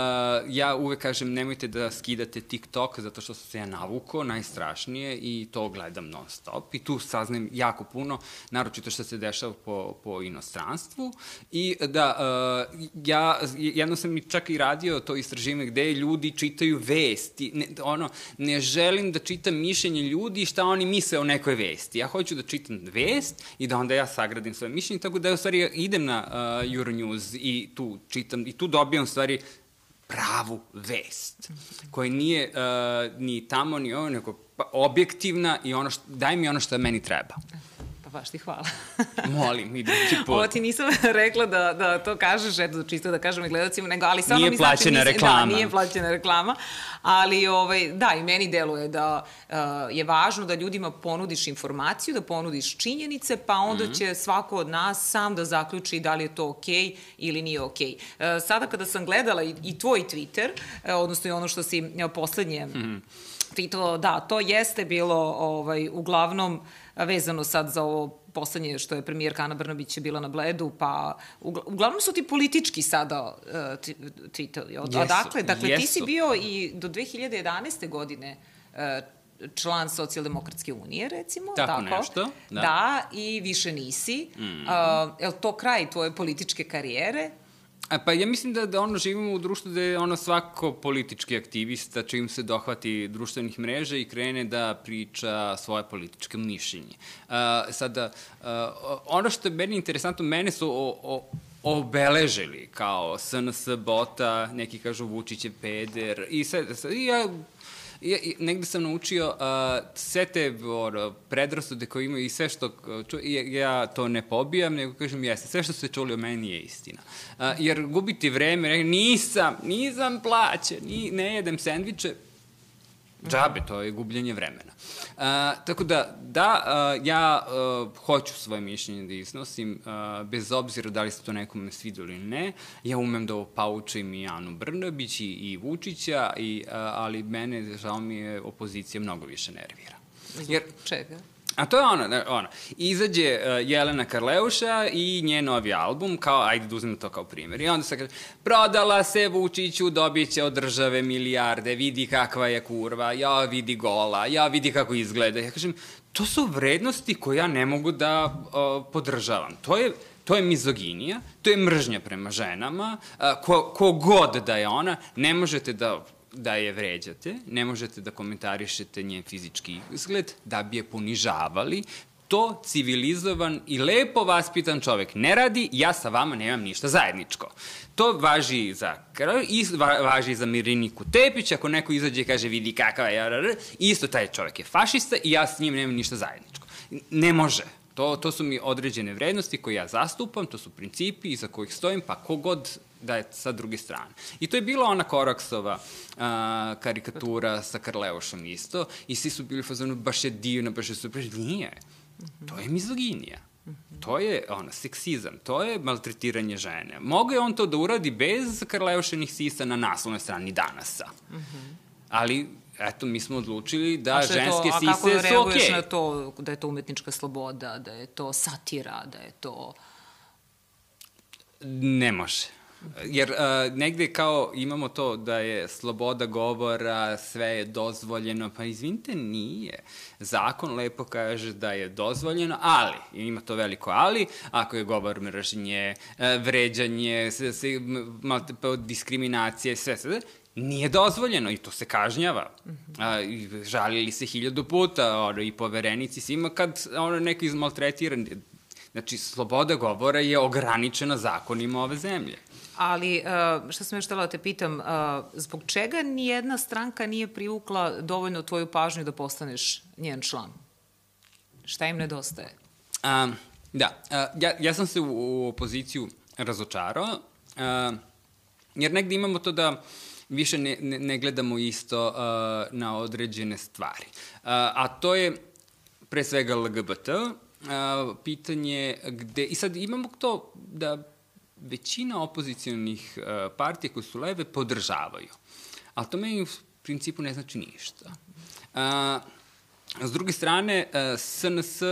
B: ja uvek kažem, nemojte da skidate TikTok, zato što sam se ja navuko, najstrašnije, i to gledam non stop. I tu saznajem jako puno, naročito što se dešava po, po inostranstvu. I da, uh, ja jedno sam i čak i radio to istraživanje gde ljudi čitaju vesti. Ne, ono, ne želim da čitam mišljenje ljudi šta oni misle o nekoj vesti. Ja hoću da čitam vest i da onda ja sagradim svoje mišljenje, tako da ja u stvari idem na uh, Euronews i tu čitam, i tu dobijam u stvari pravu vest, koja nije uh, ni tamo ni ovo, nego pa, objektivna i ono što, daj mi ono što meni treba.
A: Pa baš ti hvala.
B: Molim, idući put.
A: Ovo ti nisam rekla da, da to kažeš, eto, čisto da kažem i gledacima, nego, ali samo
B: nije
A: mi znači...
B: Plaćena
A: nisam,
B: reklama.
A: Da, nije plaćena reklama, ali ovaj, da, i meni deluje da uh, je važno da ljudima ponudiš informaciju, da ponudiš činjenice, pa onda mm -hmm. će svako od nas sam da zaključi da li je to okej okay ili nije okej. Okay. Uh, sada kada sam gledala i, i tvoj Twitter, uh, odnosno i ono što si uh, poslednje mm -hmm. tweetovao, da, to jeste bilo ovaj, uglavnom vezano sad za ovo poslednje što je premijerka Ana Brnabić bila na Bledu, pa uglavnom su ti politički sada uh, tweetovi. Od, jesu, dakle, dakle jesu. ti si bio i do 2011. godine uh, član Socijaldemokratske unije, recimo.
B: Tako, tako nešto.
A: Da. da, i više nisi. Mm. Uh, je li to kraj tvoje političke karijere?
B: A pa ja mislim da, da ono živimo u društvu da je ono svako politički aktivista čim se dohvati društvenih mreža i krene da priča svoje političke mišljenje. Uh, sada, uh, ono što je meni interesantno, mene su o, o, obeležili kao SNS bota, neki kažu Vučić je peder i sad i ja ja, negde sam naučio uh, sve te or, predrasude koje imaju i sve što ču, ja, ja to ne pobijam, nego kažem jeste, sve što ste čuli o meni je istina. Uh, jer gubiti vreme, nisam, nisam plaćen, ni, ne jedem sendviče, Džabe, to je gubljenje vremena. Uh, tako da, da, uh, ja uh, hoću svoje mišljenje da iznosim, uh, bez obzira da li se to nekome svidilo ili ne. Ja umem da paučim i Anu Brnabić i, i Vučića, i, uh, ali mene, žao mi je, opozicija mnogo više nervira.
A: Jer, čega?
B: A to je ono, ono. Izađe uh, Jelena Karleuša i njen novi album, kao, ajde da uzmemo to kao primjer. I onda se kaže, prodala se Vučiću, dobit će od države milijarde, vidi kakva je kurva, ja vidi gola, ja vidi kako izgleda. Ja kažem, to su vrednosti koje ja ne mogu da uh, podržavam. To je to je mizoginija, to je mržnja prema ženama, ko, ko god da je ona, ne možete da da je vređate, ne možete da komentarišete njen fizički izgled, da bi je ponižavali, to civilizovan i lepo vaspitan čovek ne radi, ja sa vama nemam ništa zajedničko. To važi za Kralj i važi za Miriniku Tepić, ako neko izađe i kaže vidi kakav je, isto taj čovek je fašista i ja s njim nemam ništa zajedničko. Ne može. To, to su mi određene vrednosti koje ja zastupam, to su principi iza kojih stojim, pa kogod da je sa druge strane. I to je bila ona Koraksova a, karikatura sa Karleušom isto i svi su bili fazonu baš je divno, baš je super. Nije. To je mizoginija. To je ono, seksizam, to je maltretiranje žene. Mogu je on to da uradi bez Karleušenih sisa na naslovnoj strani danasa. Ali eto, mi smo odlučili da ženske to, sise su okej. A kako reaguješ
A: okay. na to da je to umetnička sloboda, da je to satira, da je to...
B: Ne može. Jer uh, negde kao imamo to da je sloboda govora, sve je dozvoljeno, pa izvinite, nije. Zakon lepo kaže da je dozvoljeno, ali, ima to veliko ali, ako je govor mržnje, vređanje, se, se, diskriminacije, sve, sve, nije dozvoljeno i to se kažnjava. Mm -hmm. A, i žalili se hiljadu puta ono, i poverenici svima kad ono, neko izmaltretira. Znači, sloboda govora je ograničena zakonima ove zemlje.
A: Ali, uh, šta sam još htela da te pitam, uh, zbog čega nijedna stranka nije privukla dovoljno tvoju pažnju da postaneš njen član? Šta im nedostaje?
B: Um, da, uh, ja, ja sam se u, u opoziciju razočarao, jer negde imamo to da više ne, ne, ne gledamo isto uh, na određene stvari. Uh, a to je pre svega LGBT, uh, pitanje gde, i sad imamo to da većina opozicijalnih uh, partija koje su leve podržavaju. Ali to meni u principu ne znači ništa. Uh, s druge strane, SNS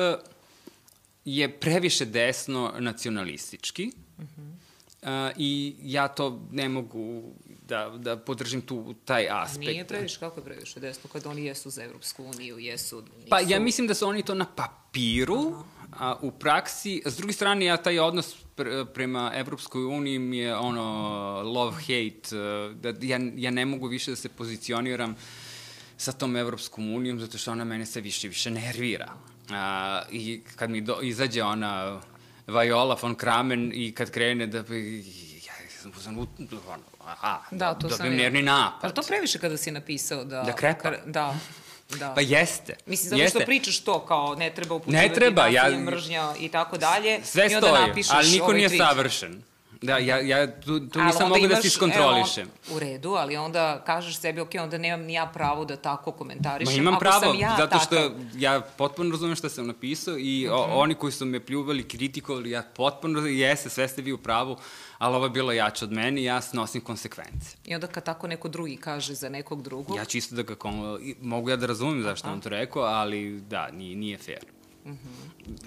B: je previše desno nacionalistički uh -huh. uh, i ja to ne mogu da, da podržim tu, taj aspekt.
A: Nije previše, kako je previše desno, kad oni jesu za Evropsku uniju, jesu... Nisu...
B: Pa ja mislim da su oni to na papiru, Aha. A u praksi, s druge strane, ja taj odnos pre, prema Evropskoj uniji mi je ono love-hate, da ja, ja ne mogu više da se pozicioniram sa tom Evropskom unijom, zato što ona mene sve više i više nervira. A, I kad mi do, izađe ona Viola von Kramen i kad krene da... Ja sam pozvan, ono, aha, da, to dobijem sam nervni napad.
A: Ali to previše kada si napisao da...
B: Da krepa?
A: Da. Da.
B: Pa jeste.
A: Mislim, zato
B: jeste.
A: što pričaš to, kao ne treba upućivati
B: ne treba,
A: ja, mržnja i tako dalje.
B: Sve stoji, ali niko ovaj nije tweet. savršen. Da, ja, ja tu, tu nisam mogu da se iskontrolišem.
A: Evo, u redu, ali onda kažeš sebi, ok, onda nemam ni ja pravo da tako komentarišem.
B: Ma imam
A: Ako
B: pravo,
A: ja
B: zato što
A: takav...
B: ja potpuno razumem šta sam napisao i mm -hmm. o, oni koji su me pljuvali, kritikovali, ja potpuno, jeste, sve ste vi u pravu, ali ovo je bilo jače od mene i ja snosim konsekvence.
A: I onda kad tako neko drugi kaže za nekog drugog?
B: Ja čisto da ga, mogu ja da razumem zašto on to rekao, ali da, nije, nije fair.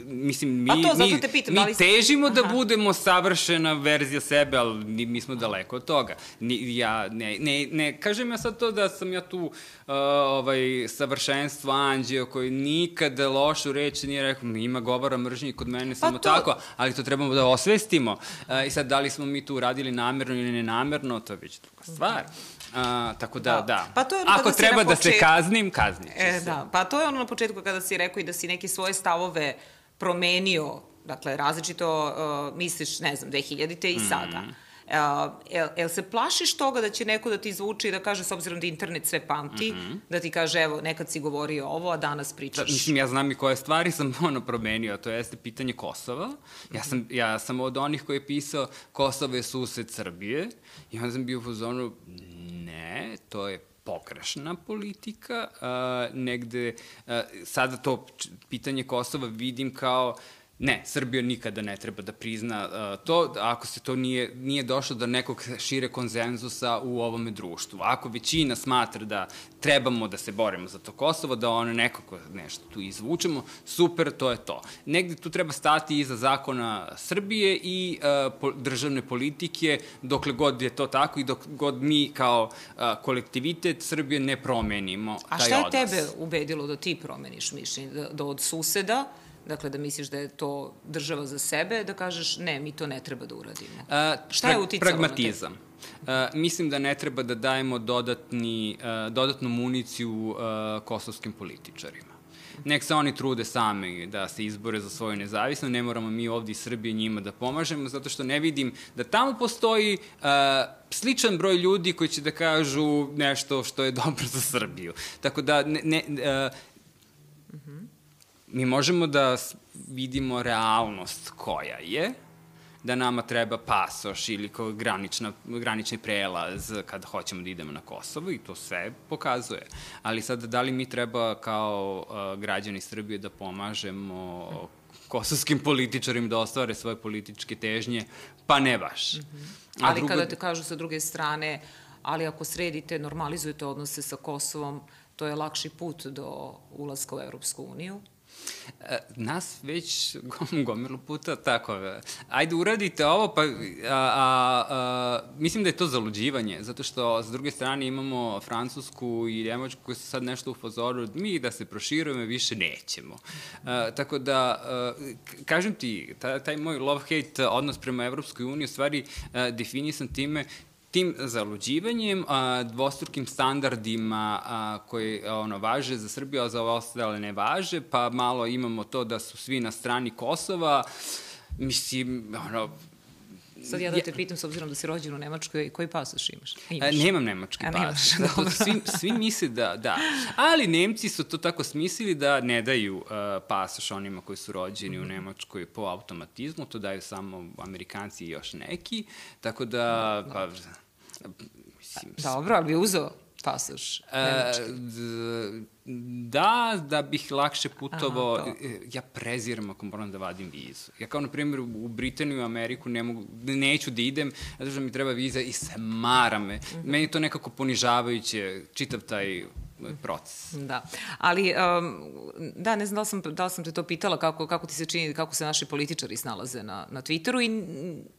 B: Mislim, mi,
A: pa to,
B: mi,
A: te pitam,
B: mi
A: da li
B: težimo Aha. da budemo savršena verzija sebe, ali mi, mi smo daleko od toga. Ni, ja, ne, ne, ne, kažem ja sad to da sam ja tu uh, ovaj, savršenstvo anđeo koji nikada lošu reč nije rekao, ima govora mržnji kod mene, pa samo to... tako, ali to trebamo da osvestimo. Uh, I sad, da li smo mi tu radili namerno ili nenamerno, to je već druga stvar. Mm -hmm. A, tako da, da. da. Pa to je ono Ako treba da se kaznim, kaznit će
A: e,
B: se.
A: Da, pa to je ono na početku kada si rekao i da si neke svoje stavove promenio, dakle, različito uh, misliš, ne znam, 2000-te i mm. sada. Uh, jel, jel se plašiš toga da će neko da ti zvuči i da kaže, s obzirom da internet sve pamti, mm -hmm. da ti kaže, evo, nekad si govorio ovo, a danas pričaš...
B: Da, mislim, ja znam i koje stvari sam ono promenio, to jeste pitanje Kosova. Ja sam, ja sam od onih koji je pisao Kosovo je sused Srbije i onda sam bio u fazonu, ne, to je pogrešna politika, uh, negde, uh, sada to pitanje Kosova vidim kao Ne, Srbija nikada ne treba da prizna uh, to ako se to nije, nije došlo do nekog šire konzenzusa u ovome društvu. Ako većina smatra da trebamo da se borimo za to Kosovo, da ono nekako nešto tu izvučemo, super, to je to. Negde tu treba stati iza zakona Srbije i uh, po, državne politike, dokle god je to tako i dok god mi kao uh, kolektivitet Srbije ne promenimo taj odnos. A
A: šta je odnos. tebe ubedilo da ti promeniš mišljenje? Da, da od suseda Dakle, da misliš da je to država za sebe, da kažeš ne, mi to ne treba da uradimo. A, Šta je uticalo
B: pragmatizam. Uh, mislim da ne treba da dajemo dodatni, uh, dodatnu municiju uh, kosovskim političarima. Nek se oni trude sami da se izbore za svoju nezavisnost, ne moramo mi ovde iz Srbije njima da pomažemo, zato što ne vidim da tamo postoji uh, sličan broj ljudi koji će da kažu nešto što je dobro za Srbiju. Tako da ne, ne, uh, mi možemo da vidimo realnost koja je, da nama treba pasoš ili kao granična, granični prelaz kad hoćemo da idemo na Kosovo i to sve pokazuje. Ali sad, da li mi treba kao uh, građani Srbije da pomažemo kosovskim političarima da ostvare svoje političke težnje? Pa ne baš. Mm -hmm.
A: Ali drugo... kada te kažu sa druge strane, ali ako sredite, normalizujete odnose sa Kosovom, to je lakši put do ulaska u Evropsku uniju,
B: nas već gomilu puta tako, ajde uradite ovo, pa a, a, a, mislim da je to zaluđivanje, zato što s druge strane imamo Francusku i Njemačku koji su sad nešto u fazoru, mi da se proširujemo više nećemo. A, e, tako da, a, e, kažem ti, taj, taj moj love-hate odnos prema Evropskoj uniji u stvari a, definisan time tim zaluđivanjem, a, dvostrukim standardima a, koji ono, važe za Srbiju, a za ostale ne važe, pa malo imamo to da su svi na strani Kosova, mislim, ono,
A: Sad ja da te pitam, s obzirom da si rođen u Nemačkoj, koji pasoš imaš?
B: Imaš. A, nemam nemački A, pasoš. Zato svi, svi misle da, da. Ali Nemci su to tako smislili da ne daju uh, pasoš onima koji su rođeni mm. u Nemačkoj po automatizmu, to daju samo Amerikanci i još neki, tako da, pa,
A: mislim... Dobro, ali bi uzeo pasoš nemački?
B: Uh, Da, da bih lakše putovao, Aha, e, ja preziram ako moram da vadim vizu. Ja kao, na primjer, u Britaniju i Ameriku ne mogu, neću da idem, zato što mi treba viza i smara me. Mm -hmm. Meni je to nekako ponižavajuće, čitav taj proces.
A: Da, ali um, da, ne znam da li sam, da li sam te to pitala kako, kako ti se čini, kako se naši političari snalaze na, na Twitteru i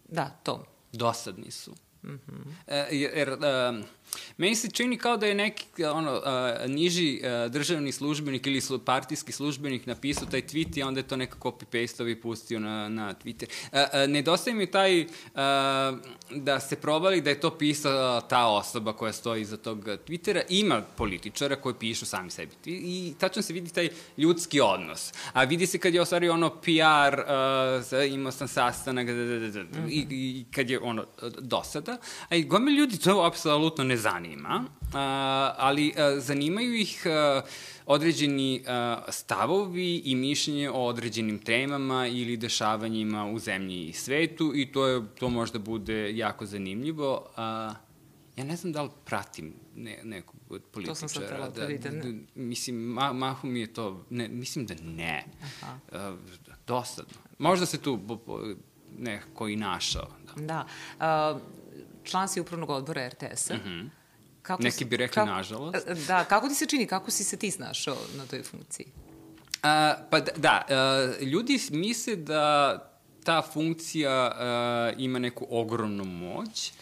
A: da, to.
B: Dosadni su. Mm -hmm. e, jer, um, Meni se čini kao da je neki ono, a, niži a, državni službenik ili slu, partijski službenik napisao taj tweet i onda je to nekako copy-paste i pustio na, na Twitter. A, a, nedostaje mi taj a, da se probali da je to pisala ta osoba koja stoji iza tog Twittera. Ima političara koji pišu sami sebi. I, i tačno se vidi taj ljudski odnos. A vidi se kad je ostvari ono PR, a, imao sam sastanak da, da, da, da, i, i kad je ono dosada. A i gome ljudi to apsolutno ne zanima, ali zanimaju ih određeni stavovi i mišljenje o određenim temama ili dešavanjima u zemlji i svetu i to, je, to možda bude jako zanimljivo. Ja ne znam da li pratim ne, nekog od političara. To sam sad tela da, da, da, mislim, ma, mahu mi je to, ne, mislim da ne. Aha. Uh, dosadno. Možda se tu nekako i našao.
A: Da. da. Uh, član si upravnog odbora RTS-a. Mm -hmm.
B: Kako Neki bi rekli kako, nažalost.
A: E, da, kako ti se čini, kako si se ti snašao na toj funkciji?
B: A, pa da, da a, ljudi misle da ta funkcija a, ima neku ogromnu moć,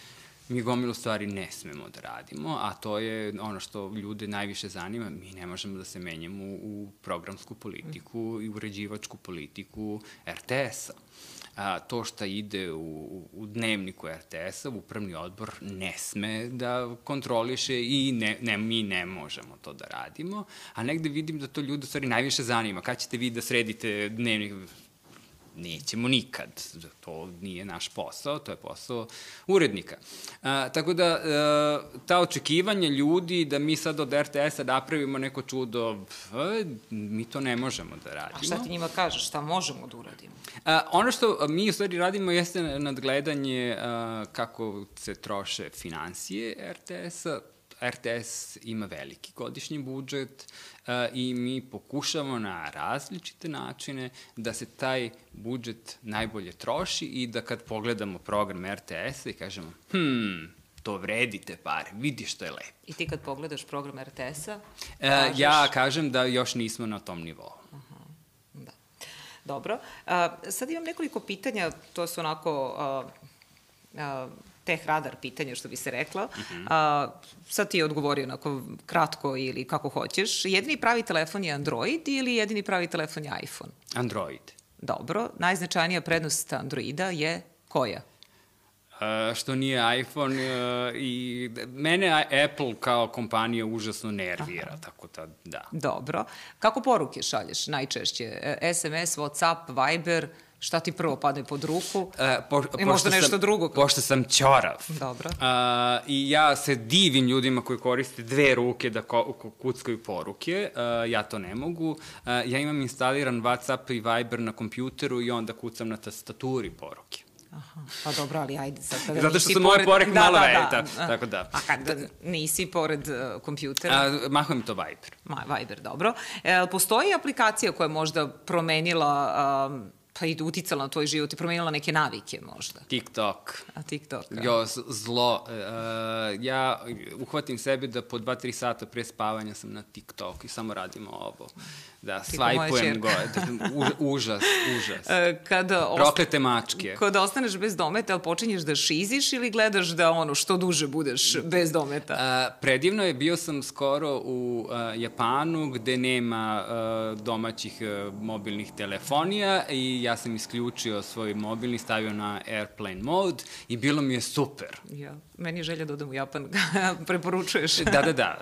B: mi gomilu stvari ne smemo da radimo, a to je ono što ljude najviše zanima, mi ne možemo da se menjamo u programsku politiku i uređivačku politiku RTS-a a, to što ide u, u dnevniku RTS-a, upravni odbor ne sme da kontroliše i ne, ne, mi ne možemo to da radimo, a negde vidim da to ljude stvari najviše zanima. Kad ćete vi da sredite dnevnik nećemo nikad. To nije naš posao, to je posao urednika. A, tako da, a, e, ta očekivanja ljudi da mi sad od RTS-a napravimo neko čudo, a, mi to ne možemo da radimo. A
A: šta ti njima kažeš, šta možemo da uradimo?
B: A, ono što mi u stvari radimo jeste nadgledanje a, kako se troše financije RTS-a, RTS ima veliki godišnji budžet uh, i mi pokušamo na različite načine da se taj budžet najbolje troši i da kad pogledamo program RTS-a i kažemo, hmm, to vredi te pare, vidi što je lepo.
A: I ti kad pogledaš program RTS-a?
B: Uh, kažeš... Ja kažem da još nismo na tom nivou. Aha,
A: da. Dobro. Uh, sad imam nekoliko pitanja, to su onako... Uh, teh radar pitanje, što bi se rekla. Uh -huh. A, sad ti je odgovorio onako kratko ili kako hoćeš. Jedini pravi telefon je Android ili jedini pravi telefon je iPhone?
B: Android.
A: Dobro. Najznačajnija prednost Androida je koja?
B: Uh, što nije iPhone uh, i mene Apple kao kompanija užasno nervira, Aha. tako da, da.
A: Dobro. Kako poruke šalješ najčešće? SMS, WhatsApp, Viber, Šta ti prvo padne pod ruku? E, po, I možda nešto
B: sam,
A: drugo.
B: Pošto sam ćorav.
A: Dobro.
B: A, I ja se divim ljudima koji koriste dve ruke da ko, kuckaju poruke. A, ja to ne mogu. A, ja imam instaliran WhatsApp i Viber na kompjuteru i onda kucam na tastaturi poruke.
A: Aha, pa dobro, ali ajde sad kada
B: Zato što su moje poruke da, malo da, da, da, tako da.
A: A kad nisi pored uh, kompjutera?
B: A, mahom to Viber.
A: Ma, Viber, dobro. E, postoji aplikacija koja je možda promenila um, pa i uticala na tvoj život i promenila neke navike možda.
B: TikTok.
A: A TikTok, a?
B: Jo, zlo. Uh, ja uhvatim sebi da po 2-3 sata pre spavanja sam na TikTok i samo radimo ovo. Da, svajpujem go. U, užas, užas. E, kada Proklete mačke.
A: Kada ostaneš bez dometa, ali počinješ da šiziš ili gledaš da ono što duže budeš bez dometa?
B: Uh, predivno je, bio sam skoro u uh, Japanu gde nema uh, domaćih uh, mobilnih telefonija i ja sam isključio svoj mobilni, stavio na airplane mode i bilo mi je super.
A: Ja, meni je želja da odem u Japan, preporučuješ.
B: da, da, da.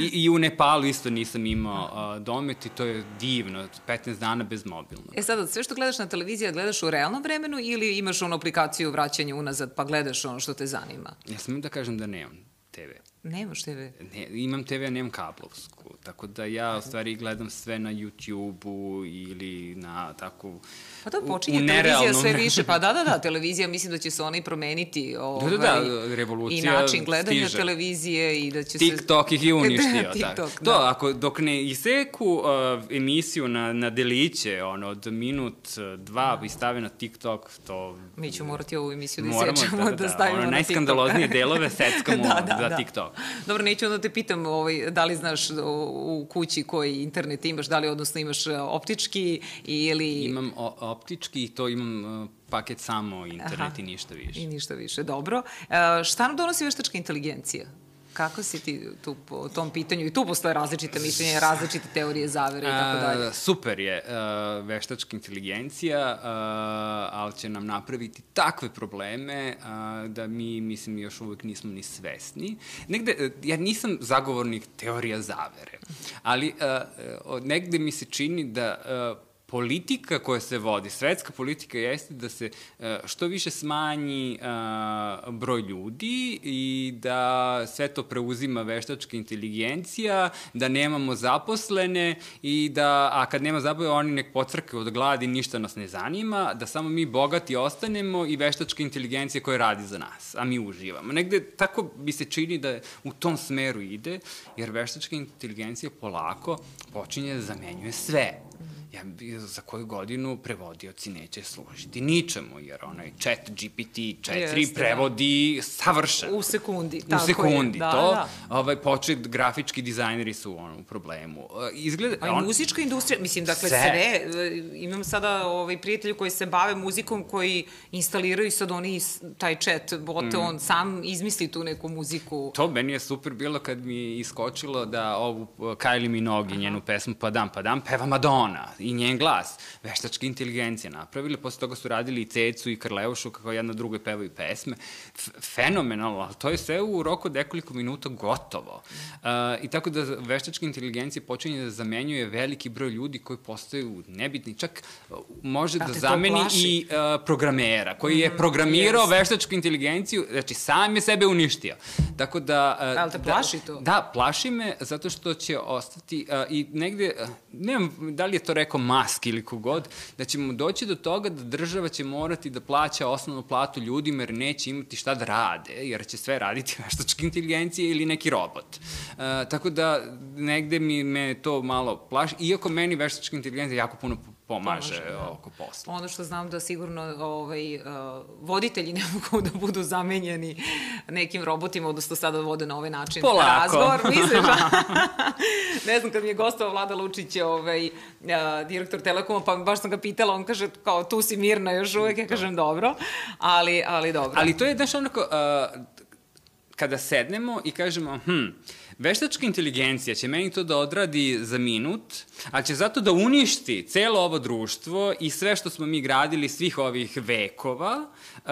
B: I, I u Nepalu isto nisam imao uh, domet i to je divno, 15 dana bez mobilnog.
A: E sad, sve što gledaš na televiziji, gledaš u realnom vremenu ili imaš onu aplikaciju vraćanja unazad pa gledaš ono što te zanima?
B: Ja sam da kažem da nemam TV.
A: Nemaš TV?
B: Ne, imam TV, a nemam kablovsku. Tako da ja u stvari gledam sve na YouTube-u ili na tako...
A: Pa da, počinje televizija sve više. Pa da, da, da, televizija mislim da će se ona i promeniti. Ovaj, da, da, da, revolucija I način gledanja stiže. televizije i da će
B: TikTok se... TikTok ih je uništio. da, TikTok, da. To, ako, dok ne iseku uh, emisiju na, na deliće, ono, od minut, dva, i stave na TikTok, to...
A: Mi ćemo morati ovu emisiju da isečemo, da, da, da, da stavimo ono, na TikTok.
B: Najskandaloznije delove seckamo da, da, za da. TikTok.
A: Dobro, neću onda te pitam ovaj, da li znaš u kući koji internet imaš, da li odnosno imaš e, optički ili...
B: Imam optički i to imam uh, paket samo internet Aha. i ništa više.
A: I ništa više, dobro. Uh, šta nam donosi veštačka inteligencija? Kako si ti tu po tom pitanju? I tu postoje različite mišljenja, različite teorije zavere i tako dalje.
B: Super je uh, veštačka inteligencija, uh, ali će nam napraviti takve probleme uh, da mi, mislim, još uvek nismo ni svesni. Negde, ja nisam zagovornik teorija zavere, ali uh, negde mi se čini da uh, politika koja se vodi, svetska politika jeste da se e, što više smanji e, broj ljudi i da sve to preuzima veštačka inteligencija, da nemamo zaposlene i da, a kad nema zaposlene, oni nek pocrke od gladi, ništa nas ne zanima, da samo mi bogati ostanemo i veštačka inteligencija koja radi za nas, a mi uživamo. Negde tako bi se čini da u tom smeru ide, jer veštačka inteligencija polako počinje da zamenjuje sve ja, za koju godinu prevodioci neće služiti ničemu, jer onaj chat GPT-4 Jeste, da. prevodi da. savršeno.
A: U sekundi,
B: tako U sekundi, je. Da, to, da. Ovaj, počet, grafički dizajneri su on, u problemu. E, izgleda,
A: A i on, muzička industrija, mislim, dakle, sve. sve. E, imam sada ovaj, prijatelju koji se bave muzikom, koji instaliraju sad oni taj chat bot, mm. on sam izmisli tu neku muziku.
B: To meni je super bilo kad mi iskočilo da ovu Kylie Minogue, njenu pesmu Padam Padam, peva Madonna i njen glas, veštačka inteligencija napravili, posle toga su radili i Cecu i Krleušu, kako jedna druga pevaju pesme, F fenomenalno, ali to je sve u roku nekoliko minuta gotovo. Uh, I tako da veštačka inteligencija počinje da zamenjuje veliki broj ljudi koji postaju nebitni, čak uh, može da, da zameni i uh, programera, koji je mhm, programirao yes. veštačku inteligenciju, znači sam je sebe uništio. Tako da...
A: Uh, ali te da, plaši to?
B: Da, plaši me zato što će ostati uh, i negde, uh, nemam da li je to rekao rekao Musk ili kogod, da ćemo doći do toga da država će morati da plaća osnovnu platu ljudima jer neće imati šta da rade, jer će sve raditi veštačka inteligencija ili neki robot. Uh, tako da negde mi me to malo plaši, iako meni veštačka inteligencija jako puno pomaže, da. oko posla.
A: Ono što znam da sigurno ovaj, uh, voditelji ne mogu da budu zamenjeni nekim robotima, odnosno sada vode na ovaj način
B: Polako. razgovor.
A: Misliš? ne znam, kad mi je gostao Vlada Lučić, ovaj, uh, direktor Telekoma, pa baš sam ga pitala, on kaže, kao, tu si mirna još uvek, ja kažem, dobro, ali, ali dobro.
B: Ali to je, znaš, onako, uh, kada sednemo i kažemo, hm, Veštačka inteligencija će meni to da odradi za minut, a će zato da uništi celo ovo društvo i sve što smo mi gradili svih ovih vekova uh,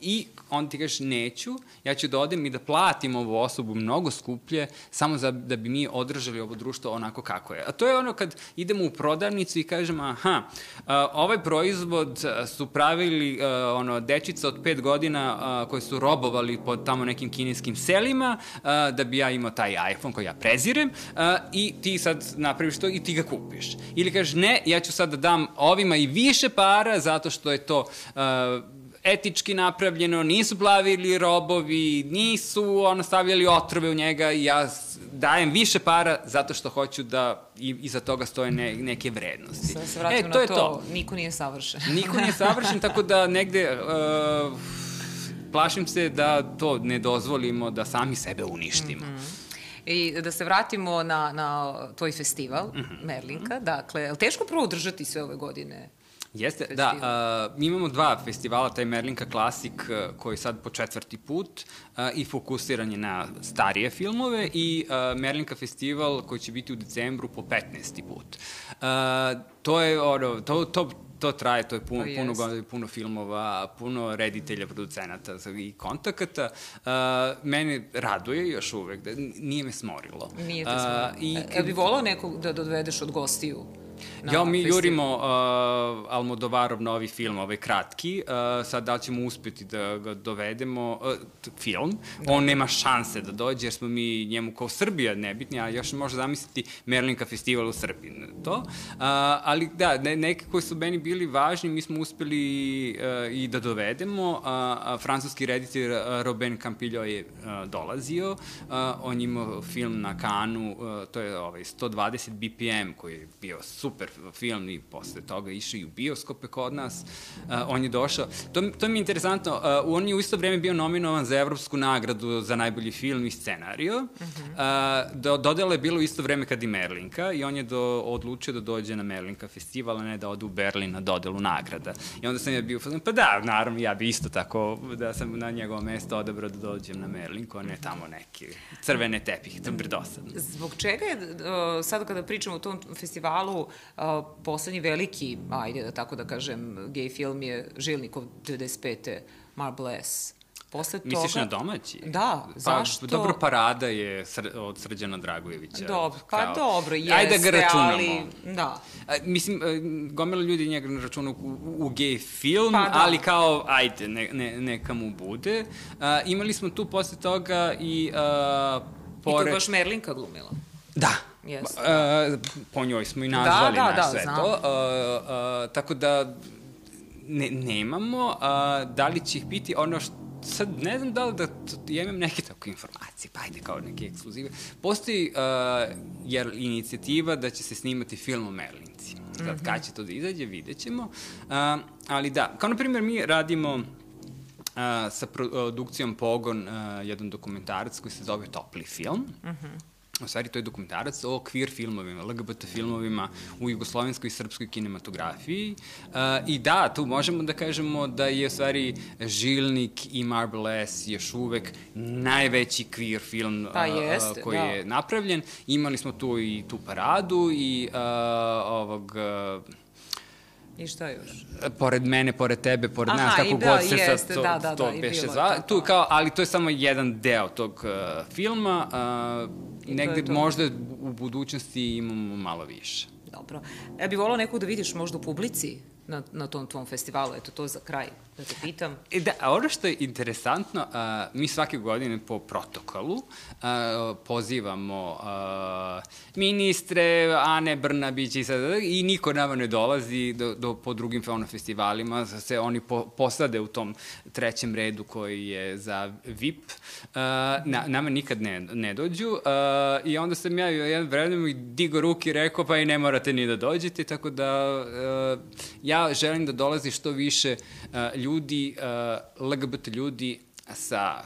B: i onda ti kažeš neću, ja ću da odem i da platim ovu osobu mnogo skuplje samo za, da bi mi održali ovo društvo onako kako je. A to je ono kad idemo u prodavnicu i kažemo aha, ovaj proizvod su pravili ono, dečica od pet godina a, koji su robovali pod tamo nekim kineskim selima da bi ja imao taj iPhone koji ja prezirem i ti sad napraviš to i ti ga kupiš. Ili kažeš ne, ja ću sad da dam ovima i više para zato što je to etički napravljeno, nisu plavili robovi, nisu ono, stavljali otrove u njega i ja dajem više para zato što hoću da i, iza toga stoje ne, neke vrednosti.
A: Sve se vratimo e, to na to, to, niko nije savršen.
B: niko nije savršen, tako da negde... Uh, plašim se da to ne dozvolimo da sami sebe uništimo. Mm -hmm.
A: I da se vratimo na, na tvoj festival, mm -hmm. Merlinka, dakle, je li teško prvo održati sve ove godine?
B: Jeste, festival. da. Uh, mi imamo dva festivala, taj Merlinka Classic uh, koji sad po četvrti put uh, i fokusiran je na starije filmove i uh, Merlinka festival koji će biti u decembru po 15. put. Uh, to je ono, to, to to traje, to je puno,
A: To
B: puno godina, puno filmova, puno reditelja, producenata i kontakata. Uh, mene raduje još uvek, da nije me smorilo.
A: Nije te
B: Uh,
A: smorilo.
B: i,
A: E, bi volao nekog da dovedeš od gostiju? Na
B: Ja, mi
A: festival?
B: jurimo uh, Almodovarov novi film, ovaj kratki, uh, sad da ćemo uspeti da ga dovedemo, uh, film, on nema šanse da dođe jer smo mi njemu kao Srbija nebitni, a još može zamisliti Merlinka festival u Srbiji, to. Uh, ali da, ne, neke koji su meni bili važni, mi smo uspeli uh, i da dovedemo. Uh, a francuski reditelj uh, Robin Campillo je uh, dolazio, uh, on imao film na Kanu, uh, to je ovaj, 120 BPM koji je bio super film i posle toga išao i u bioskope kod nas. Uh, on je došao. To, to mi je interesantno. Uh, on je u isto vreme bio nominovan za Evropsku nagradu za najbolji film i scenario. Uh -huh. uh, do, dodela je bilo u isto vreme kad i Merlinka i on je do, odlučio da dođe na Merlinka festival, a ne da ode u Berlin na dodelu nagrada. I onda sam ja bio, pa da, naravno, ja bi isto tako, da sam na njegovo mesto odabrao da dođem na Merlinku, a ne tamo neki crvene tepih, to je predosadno.
A: Zbog čega je, sad kada pričamo o tom festivalu, poslednji veliki, ajde da tako da kažem, gej film je Žilnikov 95. Marble S. Posle toga...
B: Misliš na domaći?
A: Da,
B: pa,
A: zašto?
B: Dobro, Parada je sr od Srđana Dragojevića.
A: Dobro, pa
B: kao-
A: dobro, jeste,
B: Ajde da ga računamo.
A: ali... Da.
B: A, mislim, e, gomila ljudi njega ne računa u, u gej film,
A: Pa da.
B: ali kao, ajde, ne, ne, neka mu bude. A, imali smo tu posle toga i... A,
A: I
B: pored...
A: je baš Merlinka glumila.
B: Da.
A: Jeste.
B: Uh, po njoj smo i nazvali
A: Da, da,
B: naš
A: da,
B: sve
A: znam.
B: to. Uh, uh, tako da ne, nemamo. Uh, da li će ih biti ono što sad ne znam da li da ja imam neke takve informacije, pa ajde kao neke ekskluzive. Postoji uh, jer inicijativa da će se snimati film o Merlinci. Sad, mm -hmm. kad će to da izađe, vidjet ćemo. Uh, ali da, kao na primjer mi radimo uh, sa produkcijom Pogon uh, jedan dokumentarac koji se zove Topli film. Mm -hmm. U stvari, to je dokumentarac o queer filmovima, LGBT filmovima u jugoslovenskoj i srpskoj kinematografiji. Uh, I da, tu možemo da kažemo da je u stvari Žilnik i Marble S još uvek najveći queer film
A: Pa
B: uh,
A: jeste,
B: koji
A: da.
B: je napravljen. Imali smo tu i tu paradu i uh, ovog... Uh,
A: I šta još?
B: pored mene, pored tebe, pored
A: Aha,
B: nas, kako
A: da,
B: god se
A: jeste,
B: sad to,
A: da, da,
B: to
A: da, je
B: zva.
A: to,
B: Tu,
A: to.
B: kao, ali to je samo jedan deo tog uh, filma. Uh,
A: I to
B: negde
A: je to.
B: možda u budućnosti imamo malo više.
A: Dobro. Ja bih volao nekog da vidiš možda u publici na, na tom tvom festivalu. Eto, to za kraj, da te pitam.
B: E da, a ono što je interesantno, uh, mi svake godine po protokolu uh, pozivamo uh, ministre, Ane Brnabić i, sad, i niko nama ne dolazi do, do, po drugim fauna festivalima, se oni po, posade u tom trećem redu koji je za VIP. Uh, na, nama nikad ne, ne dođu uh, i onda sam ja jedan vremenom i digo ruke i rekao pa i ne morate ni da dođete, tako da uh, ja želim da dolazi što više uh, ljudi, uh, LGBT ljudi sa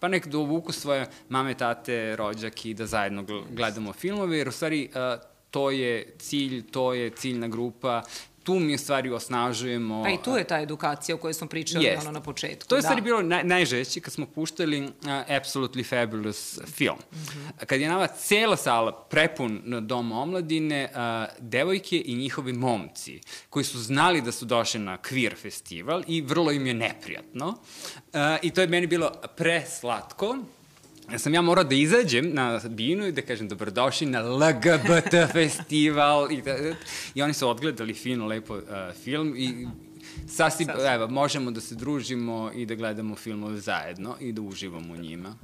B: pa nek dovuku svoje mame, tate, rođaki da zajedno gl- gledamo filmove, jer u stvari uh, to je cilj, to je ciljna grupa, tu mi stvari osnažujemo...
A: Pa i tu je ta edukacija o kojoj smo pričali
B: Jest.
A: ono na početku.
B: To je
A: da.
B: stvari bilo naj, najžešće kad smo puštali uh, Absolutely Fabulous film. Mm -hmm. Kad je nama cela sala prepun na dom omladine, uh, devojke i njihovi momci, koji su znali da su došli na queer festival i vrlo im je neprijatno. Uh, I to je meni bilo preslatko. Ja sam ja morao da izađem na binu i da kažem dobrodošli na LGBT festival i, da, i oni su odgledali fino, lepo uh, film i sasvim,
A: Sasvim.
B: evo, možemo da se družimo i da gledamo filmove zajedno i da uživamo u njima.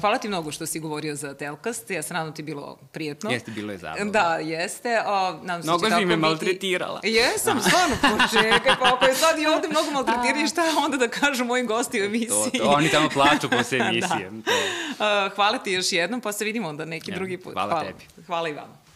A: Hvala ti mnogo što si govorio za Telkast. Ja se nadam ti je bilo prijetno.
B: Jeste, bilo je zabavno.
A: Da, jeste. O, nadam se da
B: Mnogo si
A: tako
B: me
A: biti.
B: maltretirala.
A: Jesam, stvarno, počekaj, pa ako je sad i ovde mnogo maltretirani, šta onda da kažu mojim gosti u emisiji?
B: To, to, oni tamo plaču posle emisije.
A: da.
B: To.
A: Uh, hvala ti još jednom, pa se vidimo onda neki
B: Ja,
A: drugi put.
B: hvala tebi.
A: Hvala i vama.